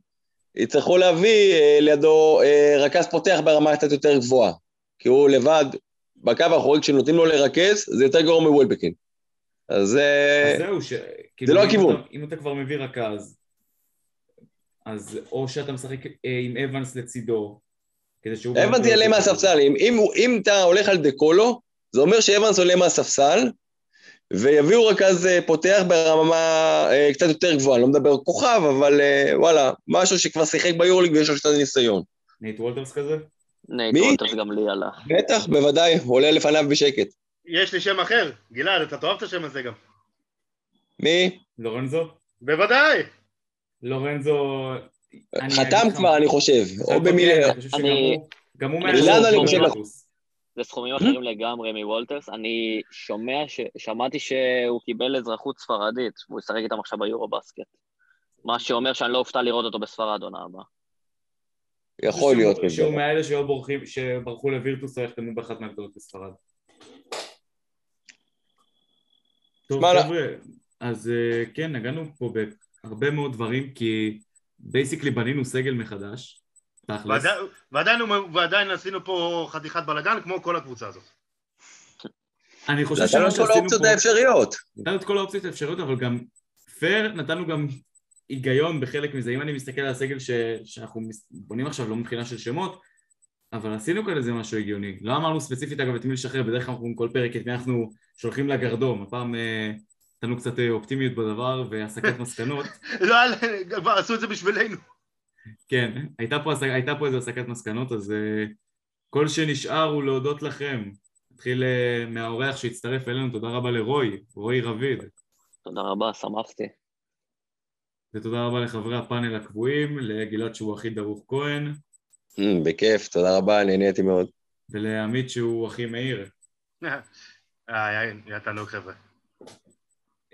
יצטרכו להביא אה, לידו אה, רכז פותח ברמה קצת יותר גבוהה, כי הוא לבד, בקו האחורי כשנותנים לו לרכז, זה יותר גרוע מוולבקין. אז אז זהו, ש... כאילו, לא אם הכיוון. אתה- אם אתה כבר מביא רכז, אז או שאתה משחק עם אבנס לצידו, כדי שהוא... אבנס יעלה מהספסל, אם, אם, אם אתה הולך על דקולו, זה אומר שאבנס עולה מהספסל, ויביאו רכז אה, פותח ברמה אה, קצת יותר גבוהה, אני לא מדבר כוכב, אבל אה, וואלה, משהו שכבר שיחק ביורליג ויש לו קצת ניסיון. נייט וולטרס כזה? נייט מי? וולטרס גם לי עלה. בטח, בוודאי, עולה לפניו בשקט. יש לי שם אחר, גלעד, אתה תאהב את השם הזה גם. מי? לורנזו? בוודאי. לורנזו... חתם כבר. אני חושב, או הוא- גם הוא אני זה סכומים אחרים לגמרי מוולטרס. אני שומע, ש... שמעתי שהוא קיבל אזרחות ספרדית, והוא ישחק איתם עכשיו ביורו בסקט. מה שאומר שאני לא אופתע לראות אותו בספרד עונה הבאה. יכול להיות שהוא- מאלה שהיו בורחים, שברחו לווירטוס או יחתמו באחת מהגדולות בספרד. טוב חבר'ה, אז אה, כן, נגענו פה בהרבה מאוד דברים, כי basically בנינו סגל מחדש, תכלס. ועדיין- ועדיין ועדיין עשינו פה חתיכת בלאגן כמו כל הקבוצה הזאת. אני חושב נתנו שמה את כל שעשינו האופציות פה, האפשריות. נתנו את כל האופציות האפשריות, אבל גם פייר, נתנו גם היגיון בחלק מזה. אם אני מסתכל על הסגל ש... שאנחנו בונים עכשיו, לא מבחינה של שמות, אבל עשינו כאן איזה משהו הגיוני. לא אמרנו ספציפית אגב את מי לשחרר, בדרך כלל אנחנו כל פרק את מי אנחנו שולחים לגרדום. הפעם אה, נתנו קצת אה, אופטימיות בדבר והסקת מסקנות. לא, כבר עשו את זה בשבילנו. כן, הייתה פה, הייתה פה איזו הסקת מסקנות, אז אה, כל שנשאר הוא להודות לכם. נתחיל אה, מהאורח שהצטרף אלינו, תודה רבה לרוי, רוי רביד. תודה רבה, שמחתי. ותודה רבה לחברי הפאנל הקבועים, לגלעד שהוא הכי דרוך כהן, אמ, בכיף, תודה רבה, נהניתי מאוד. ולעמית שהוא הכי מאיר. אה, היה היה תענוג חבר'ה.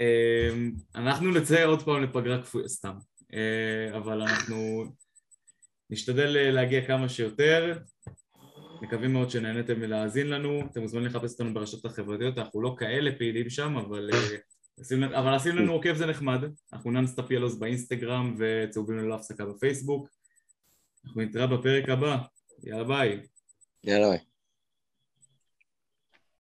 אמ, אנחנו נצא עוד פעם לפגרה כפויה, סתם. אה, אבל אנחנו נשתדל אה, להגיע כמה שיותר. מקווים מאוד שנהניתם להאזין לנו. אתם מוזמנים לחפש אותנו ברשתות החברתיות, אנחנו לא כאלה פעילים שם, אבל, אה, עושים- אבל עשינו לנו עוקב זה נחמד. אנחנו Nonstop Yellows באינסטגרם וצהובים ללא הפסקה בפייסבוק. אנחנו נתראה בפרק הבא. יאללה ביי. יאללה ביי.